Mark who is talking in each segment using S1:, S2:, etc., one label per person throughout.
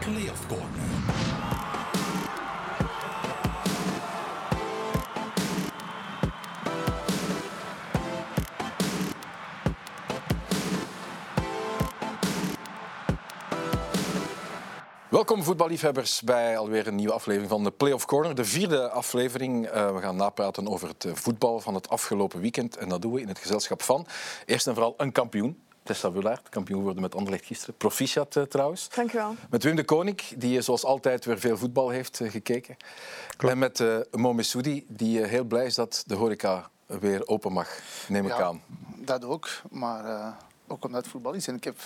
S1: Playoff Corner.
S2: Welkom voetballiefhebbers bij alweer een nieuwe aflevering van de Playoff Corner. De vierde aflevering. Uh, we gaan napraten over het eh, voetbal van het afgelopen weekend. En dat doen we in het gezelschap van eerst en vooral een kampioen. Tessa Wullaert, kampioen geworden met Anderlecht gisteren. Proficiat uh, trouwens.
S3: Dank u wel.
S2: Met Wim de Koning, die zoals altijd weer veel voetbal heeft gekeken. Klopt. En met uh, Mo Messoudi, die heel blij is dat de horeca weer open mag, neem ik
S4: ja,
S2: aan.
S4: Dat ook, maar ook omdat het voetbal is. En ik heb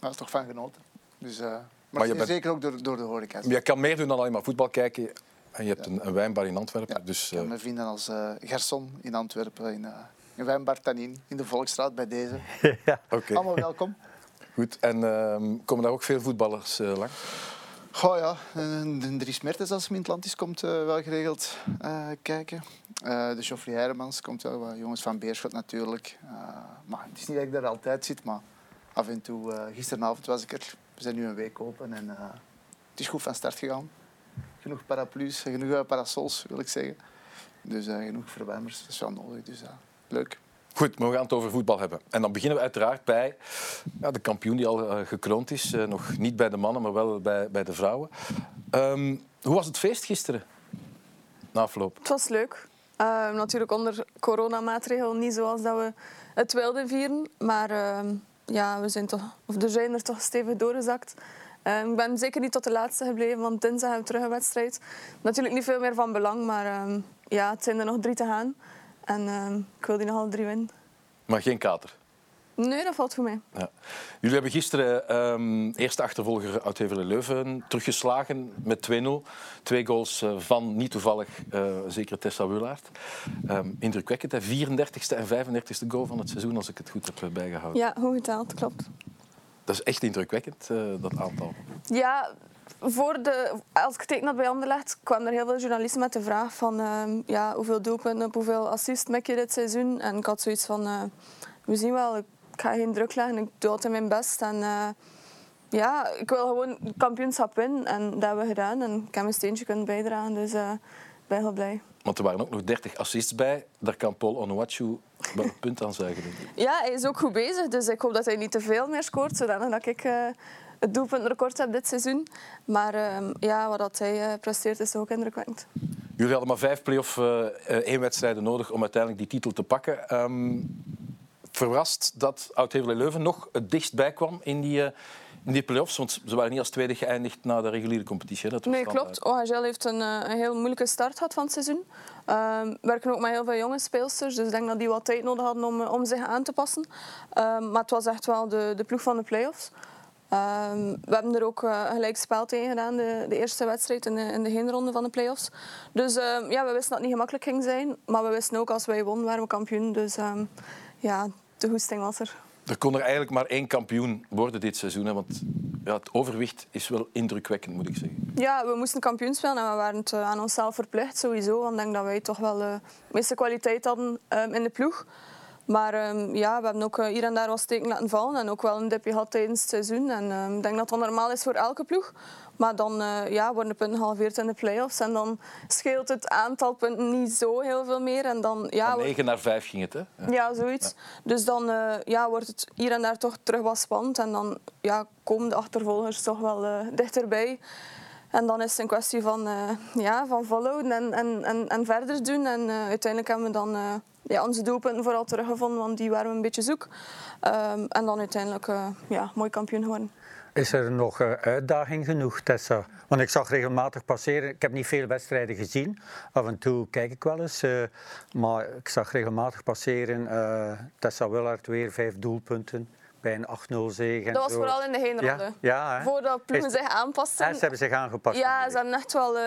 S4: er toch van genoten. Dus... Maar, maar je bent... zeker ook door, door de horeca.
S2: Je kan meer doen dan alleen maar voetbal kijken. En je hebt een, een wijnbar in Antwerpen.
S4: Ja,
S2: dus,
S4: ik heb mijn vrienden als uh, Gerson in Antwerpen, in, uh, in Wijnbar Tanin, in de Volksstraat bij deze.
S2: ja. Okay.
S4: Allemaal welkom.
S2: Goed, en uh, komen daar ook veel voetballers uh, lang?
S4: Goh ja, de Dries Mertens als hem in Atlantis komt uh, wel geregeld kijken. de Geoffrey Hermans komt wel, wat jongens van Beerschot natuurlijk. maar het is niet dat ik daar altijd zit, maar af en toe, gisteravond was ik er we zijn nu een week open en uh, het is goed van start gegaan. Genoeg paraplu's, genoeg parasols wil ik zeggen. Dus uh, genoeg verwarmers, dat is wel nodig. Dus
S2: Goed, we gaan het over voetbal hebben. En dan beginnen we uiteraard bij ja, de kampioen die al gekroond is. nog niet bij de mannen, maar wel bij, bij de vrouwen. Um, hoe was het feest gisteren? Na afloop.
S3: Het was leuk. Ehm, natuurlijk onder coronamaatregelen niet zoals dat we het wilden vieren. Maar ehm, ja, we zijn toch, of er zijn er toch stevig doorgezakt. Ik ben zeker niet tot de laatste gebleven, want dinsdag hebben we terug een wedstrijd. Natuurlijk niet veel meer van belang, maar ja, het zijn er nog drie te gaan. En uh, ik wil die nog alle drie winnen.
S2: Maar geen kater?
S3: Nee, dat valt voor mij.
S2: Ja. Jullie hebben gisteren um, eerste achtervolger uit Hevelen Leuven teruggeslagen met 2-0. Twee goals uh, van, niet toevallig, uh, zeker Tessa Wulaert. Um, indrukwekkend, hè? 34ste en 35ste goal van het seizoen, als ik het goed heb bijgehouden.
S3: Ja, hoe geteld, klopt.
S2: Dat is echt indrukwekkend, uh, dat aantal.
S3: Ja, voor de, als ik teken had bij Anderlecht, kwamen er heel veel journalisten met de vraag van uh, ja, hoeveel doelpunten op hoeveel assists maak je dit seizoen? En ik had zoiets van, uh, we zien wel, ik ga geen druk leggen, ik doe altijd mijn best. En uh, ja, ik wil gewoon kampioenschap winnen en dat hebben we gedaan. En ik heb mijn steentje kunnen bijdragen, dus ben heel blij.
S2: Want er waren ook nog 30 assists bij. Daar kan Paul Onuachu wel een punt aan zuigen.
S3: Ja, hij is ook goed bezig. Dus ik hoop dat hij niet te veel meer scoort. Zodat ik uh, het doelpuntrecord heb dit seizoen. Maar uh, ja, wat dat hij uh, presteert is ook indrukwekkend.
S2: Jullie hadden maar vijf play-off één wedstrijden nodig om uiteindelijk die titel te pakken. Um, verrast dat Oud-Hevelen-Leuven nog het dichtst bij kwam in die in die play-offs, want ze waren niet als tweede geëindigd na de reguliere competitie. Dat
S3: nee, klopt. OHL heeft een, een, heel moeilijke start gehad van het seizoen. We werken ook met heel veel jonge speelsters, dus ik denk dat die wat tijd nodig hadden om, om zich aan te passen. Uh, maar het was echt wel de, de ploeg van de play-offs. Uh, we hebben er ook uh, gelijk spel tegen gedaan, de, de eerste wedstrijd in de, in de heenronde van de play-offs. Dus ja, we wisten dat het niet gemakkelijk ging zijn, maar we wisten ook als wij wonnen, waren we kampioen. Dus ja, de goesting was er.
S2: Er kon er eigenlijk maar één kampioen worden dit seizoen. Want ja, het overwicht is wel indrukwekkend, moet ik zeggen.
S3: Ja, we moesten kampioen spelen en we waren het aan onszelf verplicht sowieso. Want ik denk dat wij toch wel de meeste kwaliteit hadden um, in de ploeg. Maar um, ja, we hebben ook uh, hier en daar wat steken laten vallen en ook wel een dipje gehad tijdens het seizoen. En um, ik denk dat dat normaal is voor elke ploeg. Maar dan uh, ja, worden de punten gehalveerd in de play-offs. En dan scheelt het aantal punten niet zo heel veel meer. En dan, ja,
S2: Van 9 naar 5 ging het, hè?
S3: Ja, ja zoiets. Ja. Dus dan uh, ja, wordt het hier en daar toch terug wat spannend. En dan ja, komen de achtervolgers toch wel uh, dichterbij. En dan is het een kwestie van, uh, ja, van volhouden en, en, en, en verder doen. En uh, uiteindelijk hebben we dan uh, ja, onze doelpunten vooral teruggevonden, want die waren we een beetje zoek. Um, en dan uiteindelijk ja, mooi kampioen geworden.
S5: Is er nog uitdaging genoeg, Tessa? Want ik zag regelmatig passeren. Ik heb niet veel wedstrijden gezien. Af en toe kijk ik wel eens. maar ik zag regelmatig passeren. Tessa Willard weer vijf doelpunten bij een 8-0 zege.
S3: Dat was vooral in de heenronde.
S5: Ja, ja
S3: Voordat ploegen zich aanpasten.
S5: Ja, ze hebben zich aangepast.
S3: Ja, ze hebben echt wel, uh,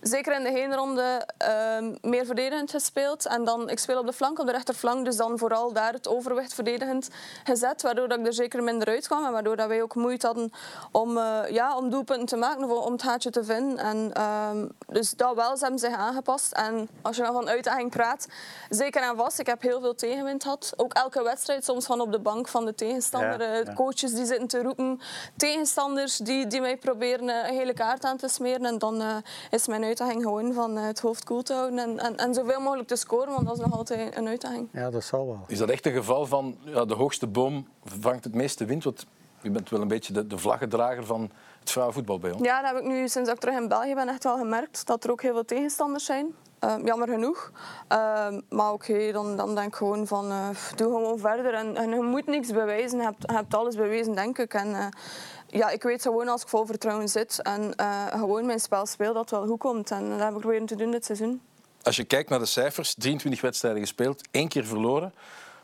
S3: zeker in de heenronde, uh, meer verdedigend gespeeld. En dan, ik speel op de flank, op de rechterflank, dus dan vooral daar het overwicht verdedigend gezet, waardoor dat ik er zeker minder uit kwam en waardoor dat wij ook moeite hadden om, uh, ja, om doelpunten te maken, of om het haatje te vinden. En, uh, dus dat wel, ze hebben zich aangepast. En als je dan van uitdaging praat, zeker en vast, ik heb heel veel tegenwind gehad. Ook elke wedstrijd soms van op de bank van de tegenstander tegenstander.
S5: Ja,
S3: eh. Coaches die zitten te roepen. Tegenstanders die, die mij proberen eh, een gele kaart aan te smeren. En dan eh, is mijn uitdaging gewoon van het hoofd koel te houden. En, en, en zoveel mogelijk te scoren, want dat is nog altijd een uitdaging.
S5: Ja, dat zal wel.
S2: Is dat echt een geval van ja, de hoogste boom vangt het meeste wind? Want u bent wel een beetje de, de vlaggedrager van het vrouwenvoetbal bij ons.
S3: Ja, dat heb ik nu sinds ik terug in België ben echt wel gemerkt. Dat er ook heel veel tegenstanders zijn. Eh, jammer genoeg. Eh, maar oké, dan, dan denk ik gewoon van eh, doe gewoon verder. En, en je moet niks bewijzen. Je hebt, je hebt alles bewezen, denk ik. En, eh, ja, ik weet gewoon als ik vol vertrouwen zit en eh, gewoon mijn spel speel, dat wel goed komt. En dat heb ik proberen te doen dit seizoen.
S2: Als je kijkt naar de cijfers, 23 wedstrijden gespeeld, één keer verloren,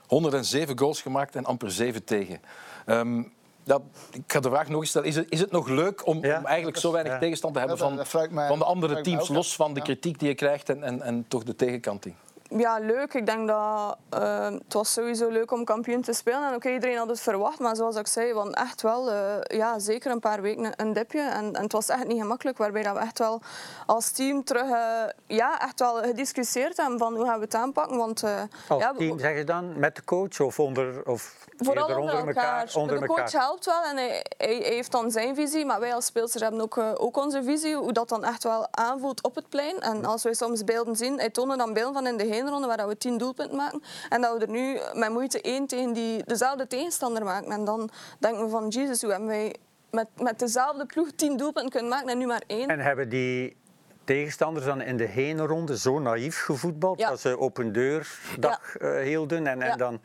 S2: 107 goals gemaakt en amper 7 tegen. Ehm, dat, ik ga de vraag nog eens stellen. Is het, is het nog leuk om,
S5: Ja,
S2: om eigenlijk zo weinig
S5: ja.
S2: tegenstand te hebben
S4: Ja, dat-
S2: van,
S4: dat vraag ik mij-
S2: van de andere teams, los van de kritiek die je krijgt en, en, en toch de tegenkanting?
S3: Ja, leuk. Ik denk dat eh, het was sowieso leuk om kampioen te spelen. En oké, iedereen had het verwacht, maar zoals ik zei, want echt wel, eh, ja, zeker een paar weken een dipje. En, en het was echt niet gemakkelijk, waarbij dat we echt wel als team terug, eh, ja, echt wel gediscussieerd hebben van hoe gaan we het aanpakken. Want eh,
S5: Als
S3: ja,
S5: team zeg je dan, met de coach of onder, of
S3: Vooral
S5: eerder
S3: onder elkaar.
S5: onder
S3: de coach
S5: elkaar?
S3: helpt wel en hij, hij heeft dan zijn visie, maar wij als speelsters hebben ook, ook onze visie, hoe dat dan echt wel aanvoelt op het plein. En als wij soms beelden zien, hij toonde dan beelden van in de heenronde waar dat we tien doelpunten maken en dat we er nu met moeite één tegen die, dezelfde tegenstander maken. En dan denken we van, jezus, hoe hebben wij met, met dezelfde ploeg tien doelpunten kunnen maken en nu maar één?
S5: En hebben die tegenstanders dan in de heenronde zo naïef gevoetbald
S3: Ja.
S5: dat ze open deurdag eh hielden en, en
S3: Ja.
S5: dan,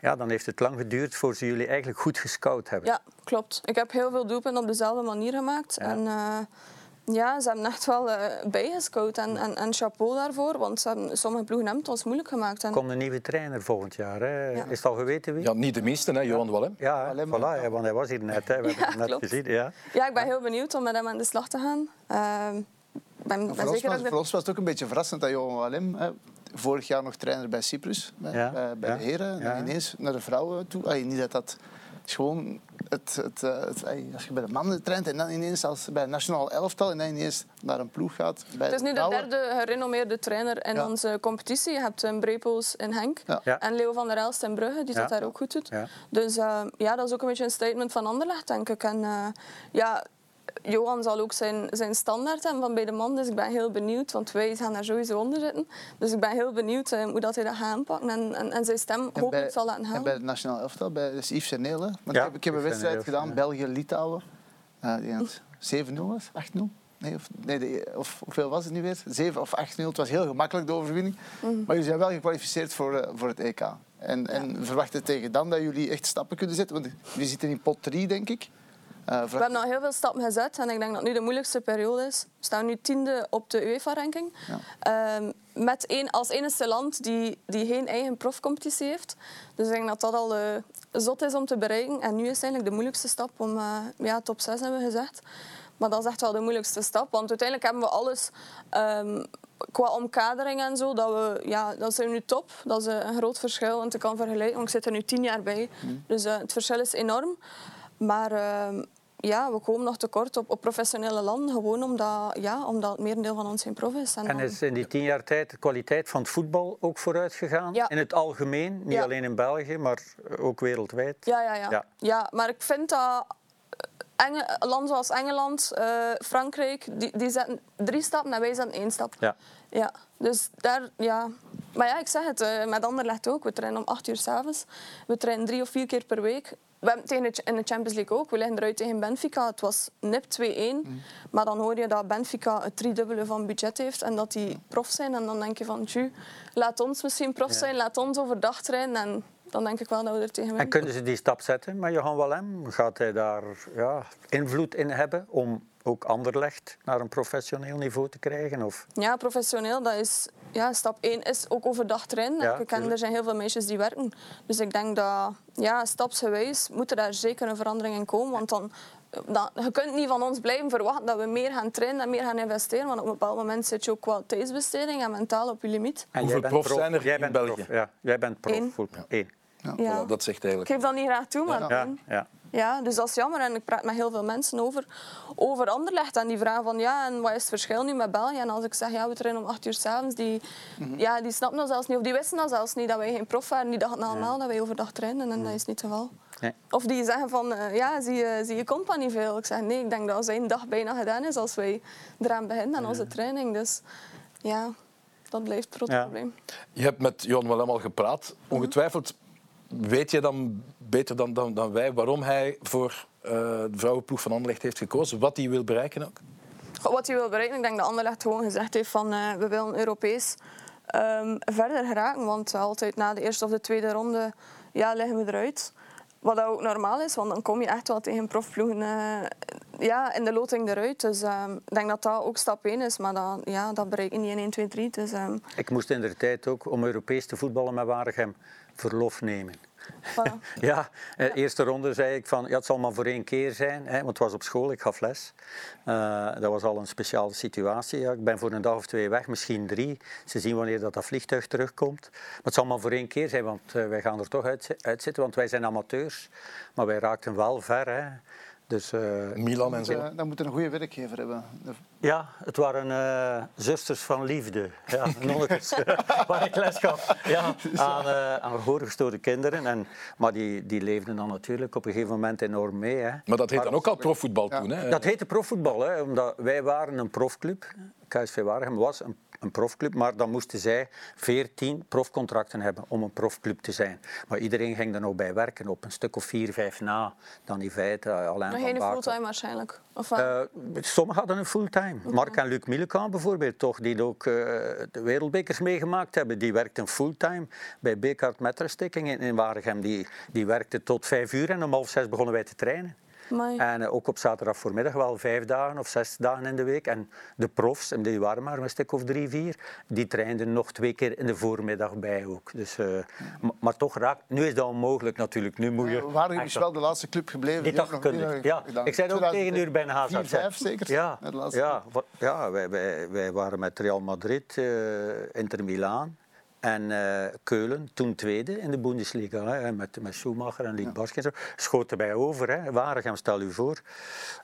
S5: ja, dan heeft het lang geduurd voor ze jullie eigenlijk goed gescout hebben.
S3: Ja, klopt. Ik heb heel veel doelpunten op dezelfde manier gemaakt.
S5: Ja.
S3: En eh, ja, ze hebben echt wel eh, bijgescout. En, en, en chapeau daarvoor, want ze hebben, sommige ploegen hebben het ons moeilijk gemaakt. En,
S5: komt een nieuwe trainer volgend jaar. Hè.
S3: Ja.
S5: Is het al geweten wie?
S2: Ja, niet de minste, hè, Johan Wallem.
S5: Ja, voilà, ja, want hij was hier net. Hè. We hebben het net
S3: klopt.
S5: gezien. Ja.
S3: ja, ik ben heel benieuwd om met hem aan de slag te gaan. Ehm, ik ben, ben
S4: Voor ons,
S3: zeker
S4: was, voor ons was het ook een beetje verrassend dat Johan Wallem, hè, vorig jaar nog trainer bij Cyprus, bij,
S5: Ja,
S4: bij, bij
S5: ja,
S4: de heren,
S5: ja.
S4: en ineens naar de vrouwen toe. Ay, niet dat dat is gewoon het, het, eh, het, ay, als je bij de mannen traint en dan ineens als bij het nationaal elftal en dan ineens naar een ploeg gaat. Bij
S3: Het is nu de derde gerenommeerde trainer in
S4: Ja.
S3: onze competitie. Je hebt een Brepels in Henk
S4: Ja.
S5: Ja.
S3: en Leo van der Elst in Brugge, die
S5: Ja.
S3: dat daar ook goed doet.
S5: Ja.
S3: Dus eh, ja, dat is ook een beetje een statement van Anderlecht, denk ik. En eh, ja, Johan zal ook zijn, zijn standaard hebben van bij de man, dus ik ben heel benieuwd, want wij gaan daar sowieso onder zitten. Dus ik ben heel benieuwd eh, hoe dat hij dat gaat aanpakken en, en, en zijn stem
S4: En
S3: hopelijk zal laten
S4: En
S3: halen.
S4: bij het nationaal elftal, bij dat is Yves Seneel. Want
S5: Ja,
S4: ik heb, ik heb een wedstrijd gedaan,
S5: ja.
S4: België-Litouwen. Eh, die het 7-0 was, 8-0. Nee, of, nee de- of hoeveel was het nu weer? 7 of 8-0. Het was heel gemakkelijk, de overwinning.
S3: Mhm.
S4: Maar jullie zijn wel gekwalificeerd voor, eh, voor het EK. En, en verwachten tegen dan dat jullie echt stappen kunnen zetten. Want jullie zitten in pot 3, denk ik. Eh,
S3: We hebben al heel veel stappen gezet en ik denk dat nu de moeilijkste periode is. We staan nu tiende op de UEFA-ranking. Ehm, met één, als enige land die, die geen eigen profcompetitie heeft. Dus ik denk dat dat al eh, zot is om te bereiken. En nu is het eigenlijk de moeilijkste stap om... eh, ja, top 6 hebben we gezegd. Maar dat is echt wel de moeilijkste stap. Want uiteindelijk hebben we alles... ehm, qua omkadering en zo, dat, we, ja, dat zijn we nu top. Dat is een groot verschil, want ik kan vergelijken. Want ik zit er nu tien jaar bij. Dus eh, het verschil is enorm. Maar ehm, ja, we komen nog tekort op, op professionele landen, gewoon omdat, ja, omdat het merendeel van ons geen prof is. En
S5: En
S3: dan-
S5: is in die tien jaar tijd de kwaliteit van het voetbal ook vooruit gegaan?
S3: Ja.
S5: In het algemeen, niet
S3: Ja.
S5: alleen in België, maar ook wereldwijd?
S3: ja, ja, ja,
S5: Ja.
S3: ja. maar ik vind dat eh, Enge, landen zoals Engeland, eh, Frankrijk, die, die zetten drie stappen en wij zetten één stap.
S5: Ja.
S3: Ja, dus daar, ja. Maar ja, ik zeg het, eh, met Anderlecht ook. We trainen om acht uur s'avonds. We trainen drie of vier keer per week. We hebben tegen de, in de Champions League ook. We liggen eruit tegen Benfica. Het was nip 2-1. Maar dan hoor je dat Benfica het driedubbele van budget heeft en dat die prof zijn. En dan denk je van, tju, laat ons misschien prof zijn, laat ons overdag trainen. En dan denk ik wel dat we er tegen
S5: En
S3: winnen.
S5: kunnen ze die stap zetten met Johan Wallem? Gaat hij daar ja, invloed in hebben om ook Anderlecht naar een professioneel niveau te krijgen? Of?
S3: Ja, professioneel, dat is... Ja, stap 1 is ook overdag trainen.
S5: Ja,
S3: ik ken, er zijn heel veel meisjes die werken. Dus ik denk dat, ja, stapsgewijs moet er daar zeker een verandering in komen. Want dan, dan, je kunt niet van ons blijven verwachten dat we meer gaan trainen en meer gaan investeren. Want op een bepaald moment zit je ook qua tijdsbesteding en mentaal op je limiet.
S5: En
S2: Hoeveel
S5: bent
S2: profs
S5: prof.
S2: zijn er
S5: jij
S2: in
S5: bent
S2: België?
S5: Prof. Ja, jij bent prof.
S3: Eén. Ja.
S2: Voilà, dat zegt
S3: Ik
S2: eigenlijk.
S3: geef dat niet graag toe, maar
S5: Ja, ja.
S3: Ja, dus dat is jammer. En ik praat met heel veel mensen over, over Anderlecht. En die vragen van, ja, en wat is het verschil nu met België? En als ik zeg, ja, we trainen om acht uur s'avonds, die, ja, die snappen dat zelfs niet. Of die wisten dat zelfs niet, dat wij geen prof waren. Die dachten allemaal dat wij overdag trainen. En dat is niet het geval.
S5: Nee.
S3: Of die zeggen van, eh, ja, zie je, zie je compa niet veel? Ik zeg, nee, ik denk dat zijn dag bijna gedaan is als wij eraan beginnen aan onze training. Dus ja, dat blijft het grote
S5: Ja.
S3: probleem.
S2: Je hebt met Johan Willem al gepraat.
S3: Mhm.
S2: Ongetwijfeld weet je dan beter dan, dan, dan wij waarom hij voor eh, de vrouwenploeg van Anderlecht heeft gekozen. Wat hij wil bereiken ook.
S3: Goh, Wat hij wil bereiken, ik denk dat Anderlecht gewoon gezegd heeft van eh, we willen Europees ehm, verder geraken. Want altijd na de eerste of de tweede ronde ja, liggen we eruit. Wat dat ook normaal is, want dan kom je echt wel tegen profploegen eh, ja, in de loting eruit. Dus ehm, ik denk dat dat ook stap 1 is, maar dat, ja, dat bereik je niet in 1, 2, 3. Dus, ehm,
S5: Ik moest in de tijd ook, om Europees te voetballen met Waregem, verlof nemen.
S3: voilà.
S5: Ja, de eerste ronde zei ik van, ja, het zal maar voor één keer zijn, hè, want het was op school, ik gaf les. Eh, dat was al een speciale situatie. Ja. Ik ben voor een dag of twee weg, misschien drie. Ze zien wanneer dat, dat vliegtuig terugkomt. Maar het zal maar voor één keer zijn, want eh, wij gaan er toch uit, uitzitten, want wij zijn amateurs. Maar wij raakten wel ver. Hè. Dus, eh,
S2: Milan en zo.
S4: Eh, Dan moet je een goede werkgever hebben.
S5: Ja, het waren eh, zusters van liefde. Ja, nonnetjes, waar ik les gaf ja, aan, eh aan gehoorgestoorde kinderen. En, maar die, die leefden dan natuurlijk op een gegeven moment enorm mee. Hè.
S2: Maar dat heet dan ook al profvoetbal
S4: Ja.
S2: toen. Hè?
S5: Dat heette profvoetbal, hè, omdat wij waren een profclub. KSV Waregem was een, een profclub, maar dan moesten zij 14 profcontracten hebben om een profclub te zijn. Maar iedereen ging er nog bij werken, op een stuk of vier, vijf na. Dan in feite Alain
S3: Maar
S5: van
S3: geen fulltime waarschijnlijk. Of?
S5: Eh, sommigen hadden een fulltime. Mark en Luc Mielekamp bijvoorbeeld, toch, die ook eh, de wereldbekers meegemaakt hebben, die werkten fulltime bij Bekart Metterstikking in, in Waregem. Die, die werkte tot vijf uur en om half zes begonnen wij te trainen.
S3: Amai.
S5: En eh, ook op zaterdag voormiddag wel vijf dagen of zes dagen in de week. En de profs, en die waren maar een stuk of drie, vier, die trainden nog twee keer in de voormiddag bij ook. Dus, eh, maar, maar toch raakt, nu is dat onmogelijk natuurlijk. Nu moet je
S4: Waregem is
S5: echt-
S4: wel de laatste club gebleven.
S5: die
S4: nog
S5: Ja,
S4: gedaan.
S5: ik zei ook tegen u bij een
S4: 2004,
S5: HZZ.
S4: 5 zeker?
S5: Ja, ja, ja wij, wij, wij waren met Real Madrid, eh, Inter Milaan en eh, Keulen, toen tweede in de Bundesliga. Hè, met, met Schumacher en en zo. Schoten bij over, hè. Waregem, stel u voor.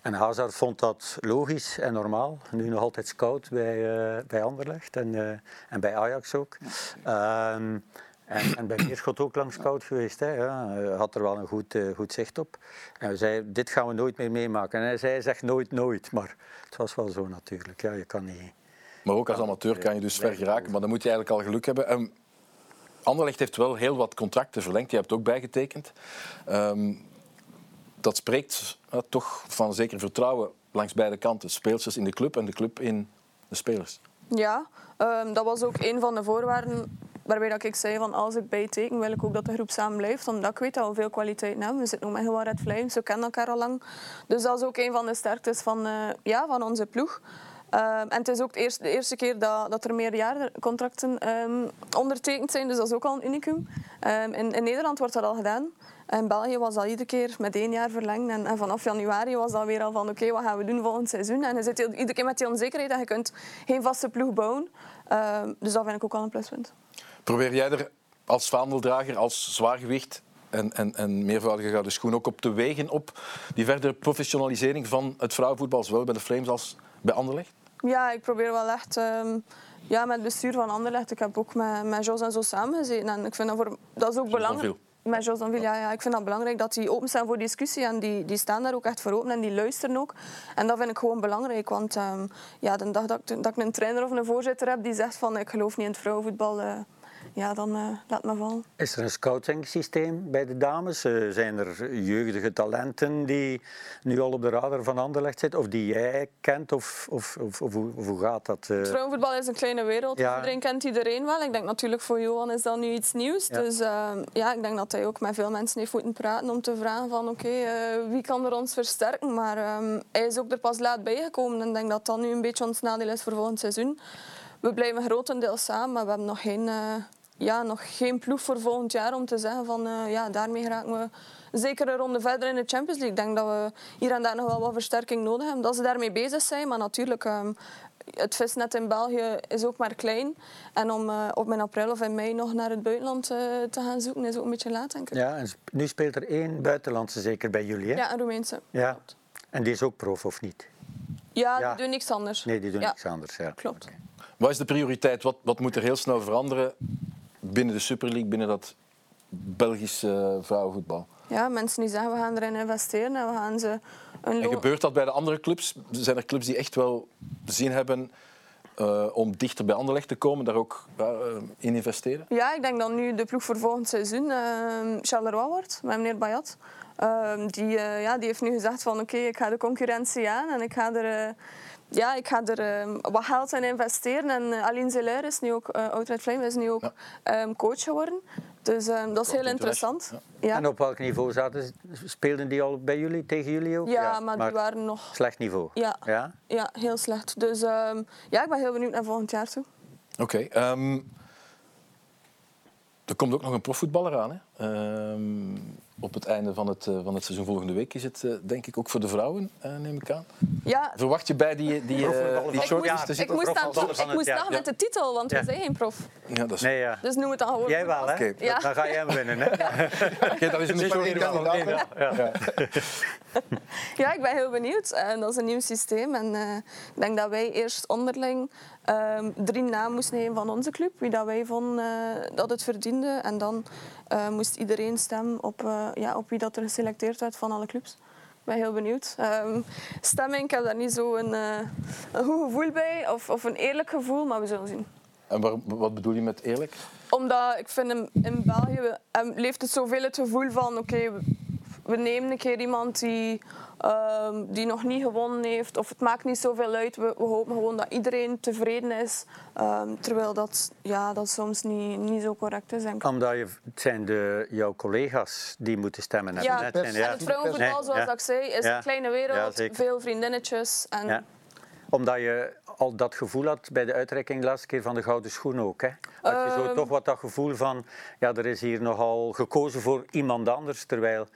S5: En Hazard vond dat logisch en normaal. Nu nog altijd scout bij, eh, bij Anderlecht en, eh, en bij Ajax ook. Ehm, en, en bij Beerschot ook lang scout geweest. Hè. Ja, hij had er wel een goed, goed zicht op. En we zeiden, dit gaan we nooit meer meemaken. En hij zei, zegt nooit nooit. Maar het was wel zo natuurlijk. Ja, je kan niet...
S2: Maar ook als amateur kan je dus ver geraken. Maar dan moet je eigenlijk al geluk hebben. En Anderlecht heeft wel heel wat contracten verlengd. Je hebt het ook bijgetekend. Ehm, dat spreekt eh, toch van zeker vertrouwen langs beide kanten. Speelsters in de club en de club in de spelers.
S3: Ja, ehm, dat was ook een van de voorwaarden waarbij dat ik zei van als ik bijteken wil ik ook dat de groep samen blijft, omdat ik weet dat we veel kwaliteit hebben. We zitten ook met heel wat red flames, we kennen elkaar al lang. Dus dat is ook een van de sterktes van, eh, ja, van onze ploeg. Ehm, en het is ook de eerste, de eerste keer dat, dat er meerjarencontracten ehm ondertekend zijn, dus dat is ook al een unicum. Ehm, in, in Nederland wordt dat al gedaan. In België was dat iedere keer met één jaar verlengd. En, vanaf januari was dat weer al van oké, wat gaan we doen volgend seizoen? En je zit iedere keer met die onzekerheid en je kunt geen vaste ploeg bouwen. Dus dat vind ik ook al een pluspunt.
S2: Probeer jij er als vaandeldrager, als zwaargewicht en, en, en meervoudige gouden schoen ook op te wegen op die verdere professionalisering van het vrouwenvoetbal, zowel bij de Flames als bij Anderlecht?
S3: Ja, ik probeer wel echt ehm, ja, met het bestuur van Anderlecht. Ik heb ook met, met Jos en zo samengezeten. En ik vind dat, voor, dat is ook belangrijk. Met Jos en Ville, ja, ja. Ik vind dat belangrijk dat die open staan voor discussie. En die, die staan daar ook echt voor open en die luisteren ook. En dat vind ik gewoon belangrijk. Want ehm, ja, de dag dat ik, dat ik een trainer of een voorzitter heb die zegt van ik geloof niet in het vrouwenvoetbal, eh, ja, dan eh, laat me vallen.
S5: Is er een scouting systeem bij de dames? Eh, zijn er jeugdige talenten die nu al op de radar van Anderlecht zitten? Of die jij kent? Of, of, of, of hoe, of hoe gaat dat? eh?
S3: Het vrouwenvoetbal is een kleine wereld.
S5: Ja.
S3: Iedereen kent iedereen wel. Ik denk natuurlijk voor Johan is dat nu iets nieuws.
S5: Ja.
S3: Dus ehm, ja, ik denk dat hij ook met veel mensen heeft moeten praten om te vragen van oké, eh, wie kan er ons versterken? Maar ehm, hij is ook er pas laat bijgekomen en ik denk dat dat nu een beetje ons nadeel is voor volgend seizoen. We blijven grotendeels samen, maar we hebben nog geen, eh, ja, nog geen ploeg voor volgend jaar om te zeggen van eh, ja, daarmee geraken we zeker een ronde verder in de Champions League. Ik denk dat we hier en daar nog wel wat versterking nodig hebben. Dat ze daarmee bezig zijn, maar natuurlijk... ehm, het visnet in België is ook maar klein. En om eh, op in april of in mei nog naar het buitenland eh, te gaan zoeken, is ook een beetje laat, denk ik.
S5: Ja, en nu speelt er één buitenlandse zeker bij jullie, hè?
S3: Ja, een Roemeense.
S5: Ja. En die is ook prof, of niet?
S3: Ja,
S5: Ja.
S3: die doen niks anders.
S5: Nee, die doen
S3: Ja,
S5: niks anders. Ja.
S3: Klopt.
S2: Wat is de prioriteit? Wat, wat moet er heel snel veranderen binnen de Super League, binnen dat Belgische vrouwenvoetbal?
S3: ja, mensen die zeggen we gaan erin investeren en we gaan ze een
S2: En gebeurt dat bij de andere clubs? Zijn er clubs die echt wel zin hebben eh, om dichter bij Anderlecht te komen, daar ook eh, in investeren?
S3: Ja, ik denk dat nu de ploeg voor volgend seizoen uh, Charleroi wordt, met meneer Bayat. Uh, die, uh, ja, die heeft nu gezegd van oké, ik ga de concurrentie aan en ik ga er, ja, ik ga er wat geld in investeren. En Aline Zeller is nu ook, uh, Outright Flame is nu ook ja. um, coach geworden. Dus um, dat is heel interessant.
S5: Ja. Ja. En op welk niveau zaten, speelden die al bij jullie, tegen jullie ook?
S3: Ja, ja maar, maar, die waren nog...
S5: Slecht niveau?
S3: Ja,
S5: ja?
S3: ja heel slecht. Dus um, ja, ik ben heel benieuwd naar volgend jaar toe.
S2: Oké. Okay, um, er komt ook nog een profvoetballer aan. Hè? Op het einde van het, uh, van het seizoen volgende week is het uh, denk ik ook voor de vrouwen, uh, neem ik aan.
S3: Ja.
S2: Verwacht je bij die, die, die shortlist te
S3: zitten? Ik moest, aan, ik moest nog met de titel, want we zijn geen prof.
S2: Ja, dat is...
S5: nee, ja.
S3: Dus noem het dan gewoon.
S5: Jij wel, hè?
S2: Okay.
S5: Ja. Dan ga jij hem winnen, hè?
S2: Oké, okay, dat is een
S4: kandidaat.
S5: Ja. Ja.
S3: ja, ik ben heel benieuwd. Uh, dat is een nieuw systeem. En uh, ik denk dat wij eerst onderling um, drie namen moesten nemen van onze club, wie dat wij vonden uh, dat het verdiende. En dan uh, moest iedereen stemmen op, uh, ja, op wie dat er geselecteerd werd van alle clubs. Ik ben heel benieuwd. Um, stemming, ik heb daar niet zo een, een goed gevoel bij, of, of een eerlijk gevoel, maar we zullen zien.
S2: En waar, wat bedoel je met eerlijk?
S3: Omdat ik vind in, in België leeft het zoveel het gevoel van oké, okay, we, nemen een keer iemand die, um, die nog niet gewonnen heeft. Of het maakt niet zoveel uit. We, we hopen gewoon dat iedereen tevreden is. Um, terwijl dat, ja, dat soms niet, niet zo correct is. Denk ik.
S5: Omdat je, het zijn de, jouw collega's die moeten stemmen.
S3: Ja,
S5: hebben.
S3: en het vrouwenvoetbal,
S5: Nee,
S3: zoals
S5: ja.
S3: ik zei, is
S5: Ja.
S3: een kleine wereld.
S5: Ja,
S3: veel vriendinnetjes. En
S5: Ja. Omdat je al dat gevoel had bij de uitreiking de laatste keer van de Gouden Schoen ook. Hè? Had je zo
S3: Ehm.
S5: toch wat dat gevoel van, ja, er is hier nogal gekozen voor iemand anders, terwijl...